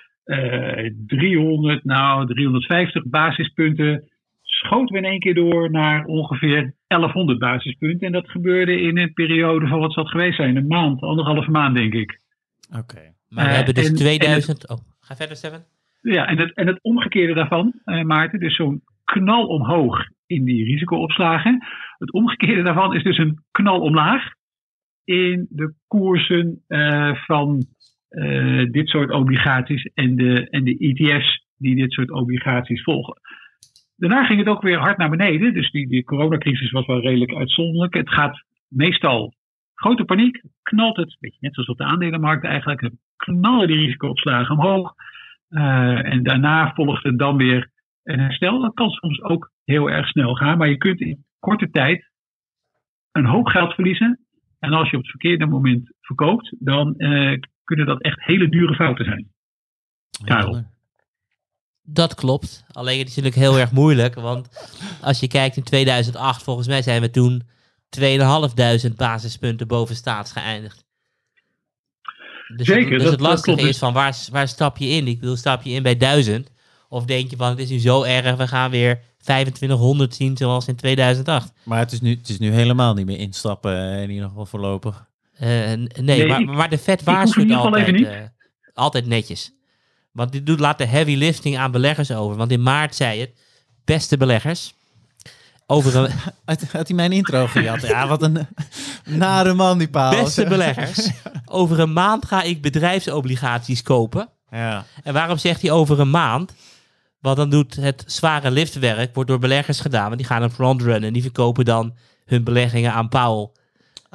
300, nou 350 basispunten schoten we in één keer door naar ongeveer 1100 basispunten. En dat gebeurde in een periode van wat zal het geweest zijn? Een maand, anderhalve maand denk ik. Oké. Okay. Maar we hebben dus en, 2000... En het, oh, ga verder, Steven. Ja, en het, en het omgekeerde daarvan, uh, Maarten, dus zo'n knal omhoog in die risicoopslagen. Het omgekeerde daarvan is dus een knal omlaag in de koersen uh, van uh, dit soort obligaties en de, en de ETF's die dit soort obligaties volgen. Daarna ging het ook weer hard naar beneden. Dus die, die coronacrisis was wel redelijk uitzonderlijk. Het gaat meestal grote paniek, knalt het, beetje net zoals op de aandelenmarkt eigenlijk, knallen die risicoopslagen omhoog. Uh, en daarna volgt dan weer een herstel. Dat kan soms ook heel erg snel gaan, maar je kunt in korte tijd een hoop geld verliezen. En als je op het verkeerde moment verkoopt, dan uh, kunnen dat echt hele dure fouten zijn. Karel. Dat klopt. Alleen het is natuurlijk heel erg moeilijk. Want als je kijkt in 2008, volgens mij zijn we toen 2.500 basispunten boven staats geëindigd. Dus Zeker, Het, dus dat- het dat lastige klopt. is van waar, waar stap je in? Ik bedoel, stap je in bij 1000? Of denk je van het is nu zo erg, we gaan weer 2500 zien zoals in 2008? Maar het is, nu, het is nu helemaal niet meer instappen, eh, in ieder geval voorlopig. Eh, nee, Nee, maar, ik- maar de in waarschuwt altijd, eh, altijd netjes. Want dit doet, laat de heavy lifting aan beleggers over. Want in maart zei het, beste beleggers, over een, (laughs) Had, had hij mijn intro gejat? Ja, wat een nare man die paal. beste (laughs) beleggers, over een maand ga ik bedrijfsobligaties kopen. Ja. En waarom zegt hij over een maand? Want dan doet het zware liftwerk, wordt door beleggers gedaan. Want die gaan een frontrunnen en die verkopen dan hun beleggingen aan Powell.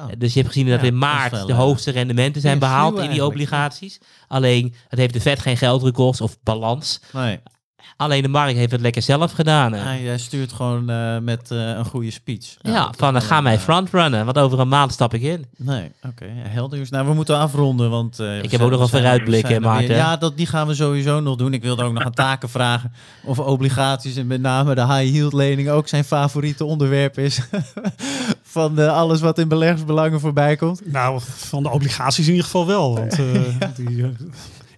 Oh. Dus je hebt gezien dat Ja, in dat maart wel, de eh, hoogste rendementen zijn behaald in die eigenlijk. obligaties. Alleen, het heeft de Fed geen geldrekost of balans. Nee, Alleen de markt heeft het lekker zelf gedaan. hè. hij, hij stuurt gewoon eh, met eh, een goede speech. ja, van dan ga mij eh, frontrunnen, want over een maand stap ik in. Nee, oké. ja, helder. Dus, Nou, we moeten afronden, want... eh, we heb zijn- ook nog een vooruitblik, hè. Maarten? Ja, dat, die gaan we sowieso nog doen. Ik wilde ook nog aan taken vragen of obligaties en met name de high-yield lening ook zijn favoriete onderwerp is (laughs) van eh, alles wat in beleggersbelangen voorbij komt. Nou, van de obligaties in ieder geval wel. Want eh, (laughs) die eh,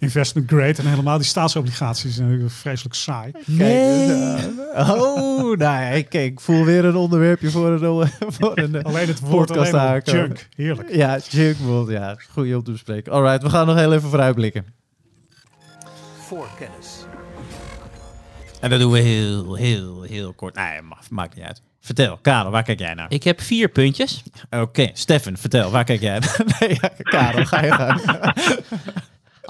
investment grade en helemaal die staatsobligaties zijn natuurlijk vreselijk saai. Nee. (laughs) oh, nou ja, ik, ik voel weer een onderwerpje voor een, (laughs) voor een eh, Alleen het woord alleen junk. Heerlijk. Ja, Junkbond, ja. Goeie om te bespreken. Alright, we gaan nog heel even vooruitblikken. Voor kennis. En dat doen we heel, heel, heel kort. Nee, ma- maakt niet uit. Vertel, Karel, waar kijk jij naar? Ik heb vier puntjes. Oké, Steffen, vertel, waar kijk jij naar? (laughs) nee, ja, Karel, ga je gang.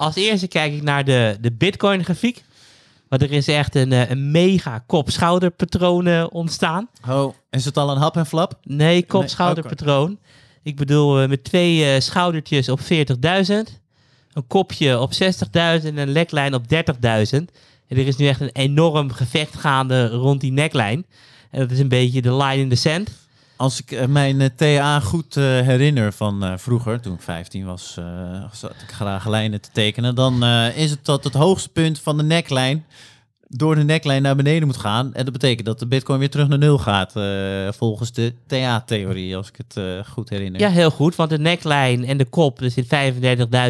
Als eerste kijk ik naar de, de Bitcoin grafiek. Want er is echt een, eh, een mega kop-schouderpatroon ontstaan. Oh, is het al een hap en flap? Nee, kop-schouderpatroon. Ik bedoel, eh, met twee eh, schoudertjes op 40.000. Een kopje op 60.000 en een neklijn op 30.000. En er is nu echt een enorm gevecht gaande rond die neklijn. En dat is een beetje de line in the sand. Als ik eh, mijn eh, TA goed eh, herinner van vroeger, toen ik 15 was, zat ik graag lijnen te tekenen. Dan is het dat het hoogste punt van de neklijn door de neklijn naar beneden moet gaan. En dat betekent dat de bitcoin weer terug naar nul gaat, volgens de TA-theorie, als ik het goed herinner. Ja, heel goed, want de neklijn en de kop, er zit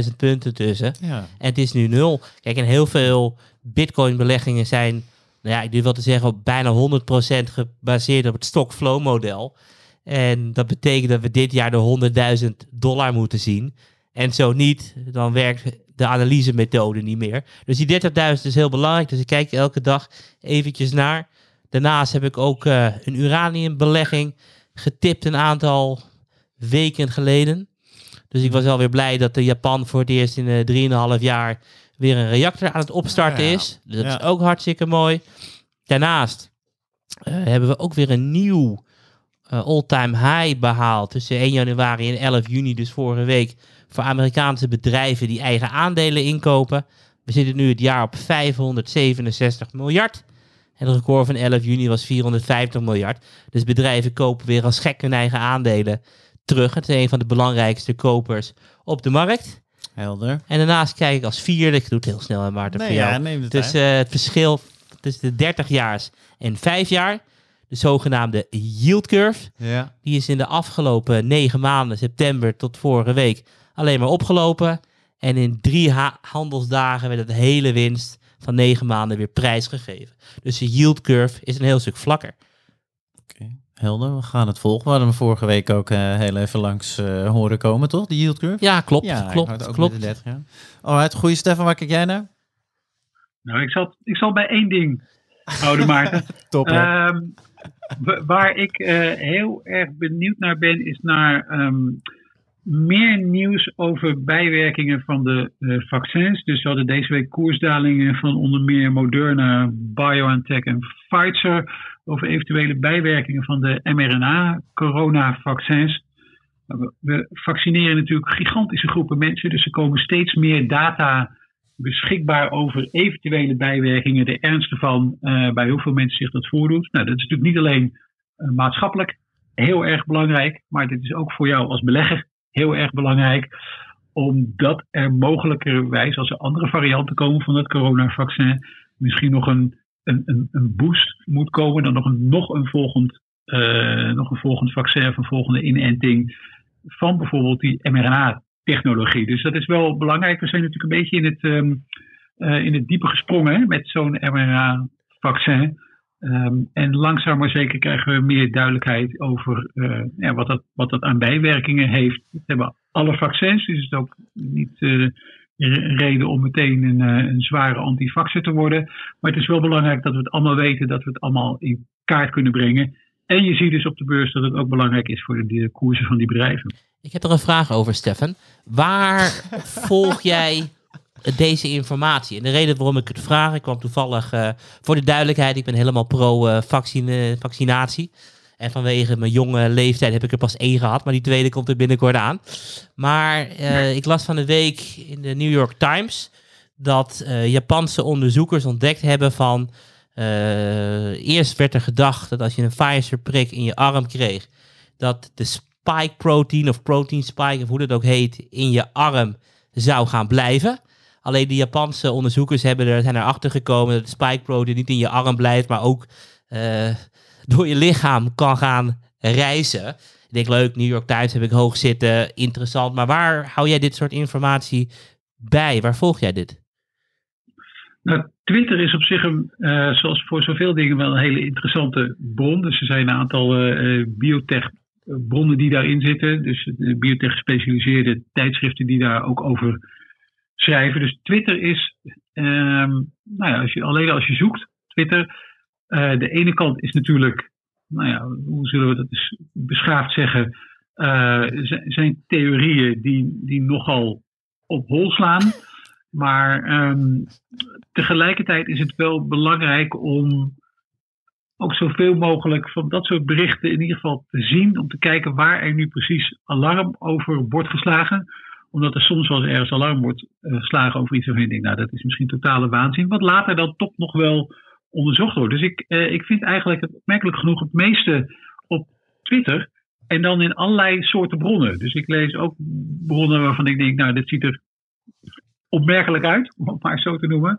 35.000 punten tussen. ja. En het is nu nul. Kijk, en heel veel bitcoin-beleggingen zijn, nou ja, ik durf wel te zeggen, op bijna 100% gebaseerd op het stock-flow model. En dat betekent dat we dit jaar de 100.000 dollar moeten zien. En zo niet, dan werkt de analysemethode niet meer. Dus die 30.000 is heel belangrijk. Dus ik kijk elke dag eventjes naar. Daarnaast heb ik ook eh, een uraniumbelegging getipt een aantal weken geleden. Dus ik was wel weer blij dat de Japan voor het eerst in eh 3,5 jaar weer een reactor aan het opstarten Ah, ja. is. Dus dat Ja. is ook hartstikke mooi. Daarnaast eh, hebben we ook weer een nieuw eh, all-time high behaald tussen 1 januari en 11 juni, dus vorige week, voor Amerikaanse bedrijven die eigen aandelen inkopen. We zitten nu het jaar op 567 miljard. En het record van 11 juni was 450 miljard. Dus bedrijven kopen weer als gek hun eigen aandelen terug. Het is een van de belangrijkste kopers op de markt. Helder. En daarnaast kijk ik als vierde, ik doe het heel snel, hè, Maarten, Nee, voor jou. ja, neem het Dus het verschil tussen de 30 jaars en 5 jaar, de zogenaamde yield curve, Ja. die is in de afgelopen 9 maanden, september tot vorige week, alleen maar opgelopen. En in drie ha- handelsdagen werd het hele winst van 9 maanden weer prijsgegeven. Dus de yield curve is een heel stuk vlakker. Oké, helder. We gaan het volgen. We hadden hem vorige week ook eh, heel even langs eh, horen komen, toch? De yield curve? Ja, klopt. Ja, klopt, ook klopt. met de 30 jaar. Alright, goeie Stefan, waar kijk jij naar? Nou, ik zal, ik zal bij één ding houden, Maarten. (laughs) Top? Ehm, wa- waar ik eh, heel erg benieuwd naar ben, is naar ehm, meer nieuws over bijwerkingen van de eh, vaccins. Dus we hadden deze week koersdalingen van onder meer Moderna, BioNTech en Pfizer over eventuele bijwerkingen van de mRNA-coronavaccins. We- We vaccineren natuurlijk gigantische groepen mensen, dus er komen steeds meer data beschikbaar over eventuele bijwerkingen, de ernst ervan, eh, bij hoeveel mensen zich dat voordoet. Nou, dat is natuurlijk niet alleen eh, maatschappelijk heel erg belangrijk, maar dit is ook voor jou als belegger heel erg belangrijk. Omdat er mogelijkerwijs, als er andere varianten komen van het coronavaccin, misschien nog een, een, een, boost moet komen. Dan nog een, nog een volgend, eh, nog een volgend vaccin of een volgende inenting van bijvoorbeeld die mRNA-technologie. Dus dat is wel belangrijk. We zijn natuurlijk een beetje in het, ehm, eh, in het diepe gesprongen hè, met zo'n mRNA-vaccin. Ehm, en langzaam maar zeker krijgen we meer duidelijkheid over eh, ja, wat, dat, wat dat aan bijwerkingen heeft. Dat hebben alle vaccins, dus het is ook niet een reden om meteen een, een zware antivaxer te worden. Maar het is wel belangrijk dat we het allemaal weten, dat we het allemaal in kaart kunnen brengen. En je ziet dus op de beurs dat het ook belangrijk is voor de koersen van die bedrijven. Ik heb er een vraag over, Stefan. Waar (laughs) volg jij deze informatie? En de reden waarom ik het vraag, ik kwam toevallig eh, voor de duidelijkheid, ik ben helemaal pro-vaccinatie. en vanwege mijn jonge leeftijd heb ik er pas één gehad, maar die tweede komt er binnenkort aan. Maar eh, ik las van de week in de New York Times dat eh, Japanse onderzoekers ontdekt hebben van. eerst werd er gedacht dat als je een Pfizer-prik in je arm kreeg, dat de spike protein of protein spike, of hoe dat ook heet, in je arm zou gaan blijven. Alleen de Japanse onderzoekers hebben er, zijn erachter gekomen dat de spike protein niet in je arm blijft, maar ook eh, (laughs) door je lichaam kan gaan reizen. Ik denk, leuk, New York Times heb ik hoog zitten, interessant. Maar waar hou jij dit soort informatie bij? Waar volg jij dit? Nou, Twitter is op zich, een, eh, zoals voor zoveel dingen, wel een hele interessante bron. Dus er zijn een aantal eh, biotech bronnen die daarin zitten. Dus de biotech gespecialiseerde tijdschriften die daar ook over schrijven. Dus Twitter is, ehm, nou ja, als je, alleen als je zoekt, Twitter. eh, de ene kant is natuurlijk, nou ja, hoe zullen we dat beschaafd zeggen, eh, zijn theorieën die, die nogal op hol slaan. Maar ehm, tegelijkertijd is het wel belangrijk om ook zoveel mogelijk van dat soort berichten in ieder geval te zien. Om te kijken waar er nu precies alarm over wordt geslagen. Omdat er soms wel eens ergens alarm wordt eh, geslagen over iets waarvan je denkt, nou dat is misschien totale waanzin. Wat later dan toch nog wel onderzocht wordt. Dus ik, eh, ik vind eigenlijk opmerkelijk genoeg het meeste op Twitter. En dan in allerlei soorten bronnen. Dus ik lees ook bronnen waarvan ik denk, nou dit ziet er opmerkelijk uit, om het maar zo te noemen.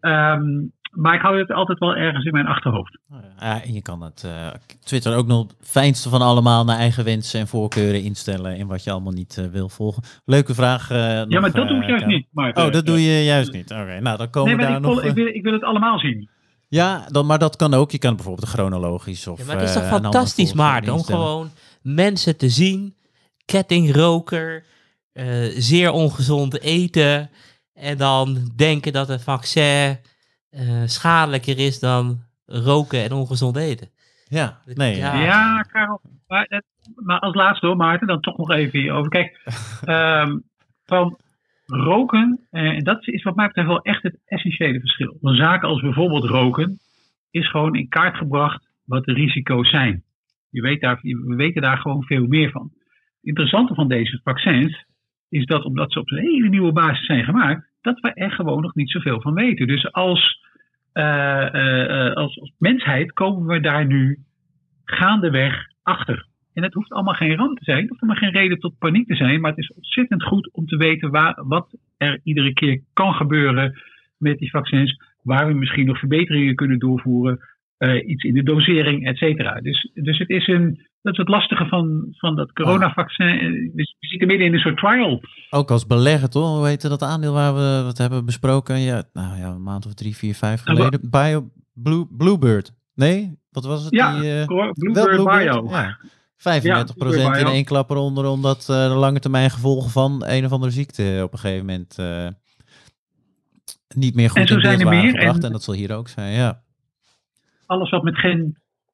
Ehm, maar ik hou het altijd wel ergens in mijn achterhoofd. Ja, en je kan het eh, Twitter ook nog het fijnste van allemaal naar eigen wensen en voorkeuren instellen in wat je allemaal niet eh, wil volgen. Leuke vraag. eh, ja, nog, maar dat doe ik juist niet. Maarten. Oh, dat doe je juist niet. Oké, nou dan komen Nee, we daar ik, nog. wil, ik, wil, ik wil het allemaal zien. Ja, dan, maar dat kan ook. Je kan bijvoorbeeld chronologisch of. Ja, maar het is toch fantastisch, Maarten, om gewoon mensen te zien, kettingroker, eh, zeer ongezond eten en dan denken dat een vaccin eh, schadelijker is dan roken en ongezond eten. Ja, nee. Ja. Karel. Maar, het- maar als laatste hoor, Maarten, dan toch nog even hierover. Kijk, (laughs) ehm, van roken, eh, en dat is wat mij betreft wel echt het essentiële verschil. Van zaken als bijvoorbeeld roken, is gewoon in kaart gebracht wat de risico's zijn. Je weet daar, we weten daar gewoon veel meer van. Het interessante van deze vaccins is dat omdat ze op een hele nieuwe basis zijn gemaakt, dat we er gewoon nog niet zoveel van weten. Dus als, eh, eh, eh, als, als mensheid komen we daar nu gaandeweg achter. En het hoeft allemaal geen ramp te zijn, het hoeft allemaal geen reden tot paniek te zijn, maar het is ontzettend goed om te weten waar, wat er iedere keer kan gebeuren met die vaccins, waar we misschien nog verbeteringen kunnen doorvoeren, iets in de dosering, et cetera. Dus, dus het is een, dat is het lastige van, van dat coronavaccin. Eh, We zitten midden in een soort trial. Ook als belegger, toch? Hoe heette dat aandeel waar we wat hebben besproken? Ja, nou ja, een maand of drie, vier, vijf Nou, geleden. Bio, Blue, Bluebird. Nee, wat was het? Ja, Die, eh, Bluebird wel Bio. Ja. 35 Bluebird in Bio. één klap eronder, omdat eh, de lange termijn gevolgen van een of andere ziekte op een gegeven moment niet meer goed En zo in zijn er meer. En, en- dat zal hier ook zijn, ja. alles wat met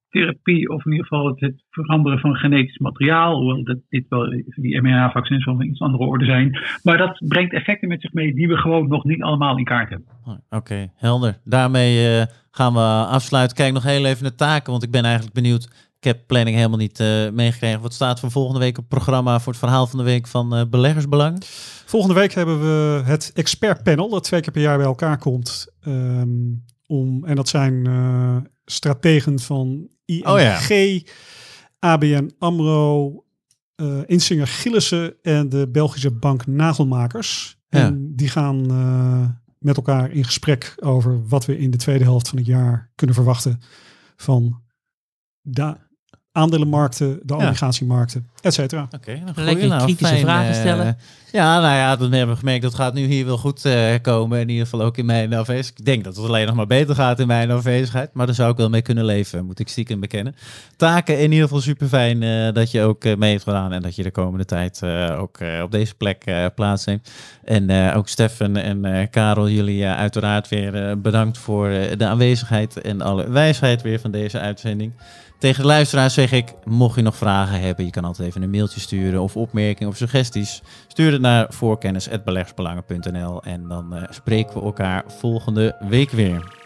gentherapie, of in ieder geval het, het veranderen van genetisch materiaal, hoewel dat dit wel die mRNA-vaccins wel een iets andere orde zijn. Maar dat brengt effecten met zich mee die we gewoon nog niet allemaal in kaart hebben. Oh, Oké, helder. Daarmee eh, gaan we afsluiten. Kijk nog heel even naar taken, want ik ben eigenlijk benieuwd. Ik heb planning helemaal niet eh, meegekregen. Wat staat voor volgende week op het programma voor het verhaal van de week van eh, beleggersbelang? Volgende week hebben we het expertpanel dat twee keer per jaar bij elkaar komt. Ehm, om, en dat zijn eh, strategen van ING, Oh ja. ABN AMRO, eh Insinger Gillissen en de Belgische bank Nagelmakers. Ja. En die gaan eh, met elkaar in gesprek over wat we in de tweede helft van het jaar kunnen verwachten van de aandelenmarkten, de Ja. obligatiemarkten, et cetera. Oké, Lekker goeie, nou, kritische fijn, vragen eh, stellen. ja, nou ja, dat hebben we gemerkt. Dat gaat nu hier wel goed eh, komen. In ieder geval ook in mijn afwezigheid. Ik denk dat het alleen nog maar beter gaat in mijn afwezigheid. Maar daar zou ik wel mee kunnen leven, moet ik stiekem bekennen. Taken in ieder geval super fijn eh, dat je ook mee hebt gedaan. En dat je de komende tijd eh, ook eh, op deze plek eh, plaatsneemt. En eh, ook Stefan en eh, Karel, jullie uiteraard weer eh, bedankt voor eh, de aanwezigheid en alle wijsheid weer van deze uitzending. Tegen de luisteraars zeg ik, mocht je nog vragen hebben, je kan altijd even een mailtje sturen of opmerkingen of suggesties. Stuur het naar voorkennis.beleggersbelangen.nl en dan eh, spreken we elkaar volgende week weer.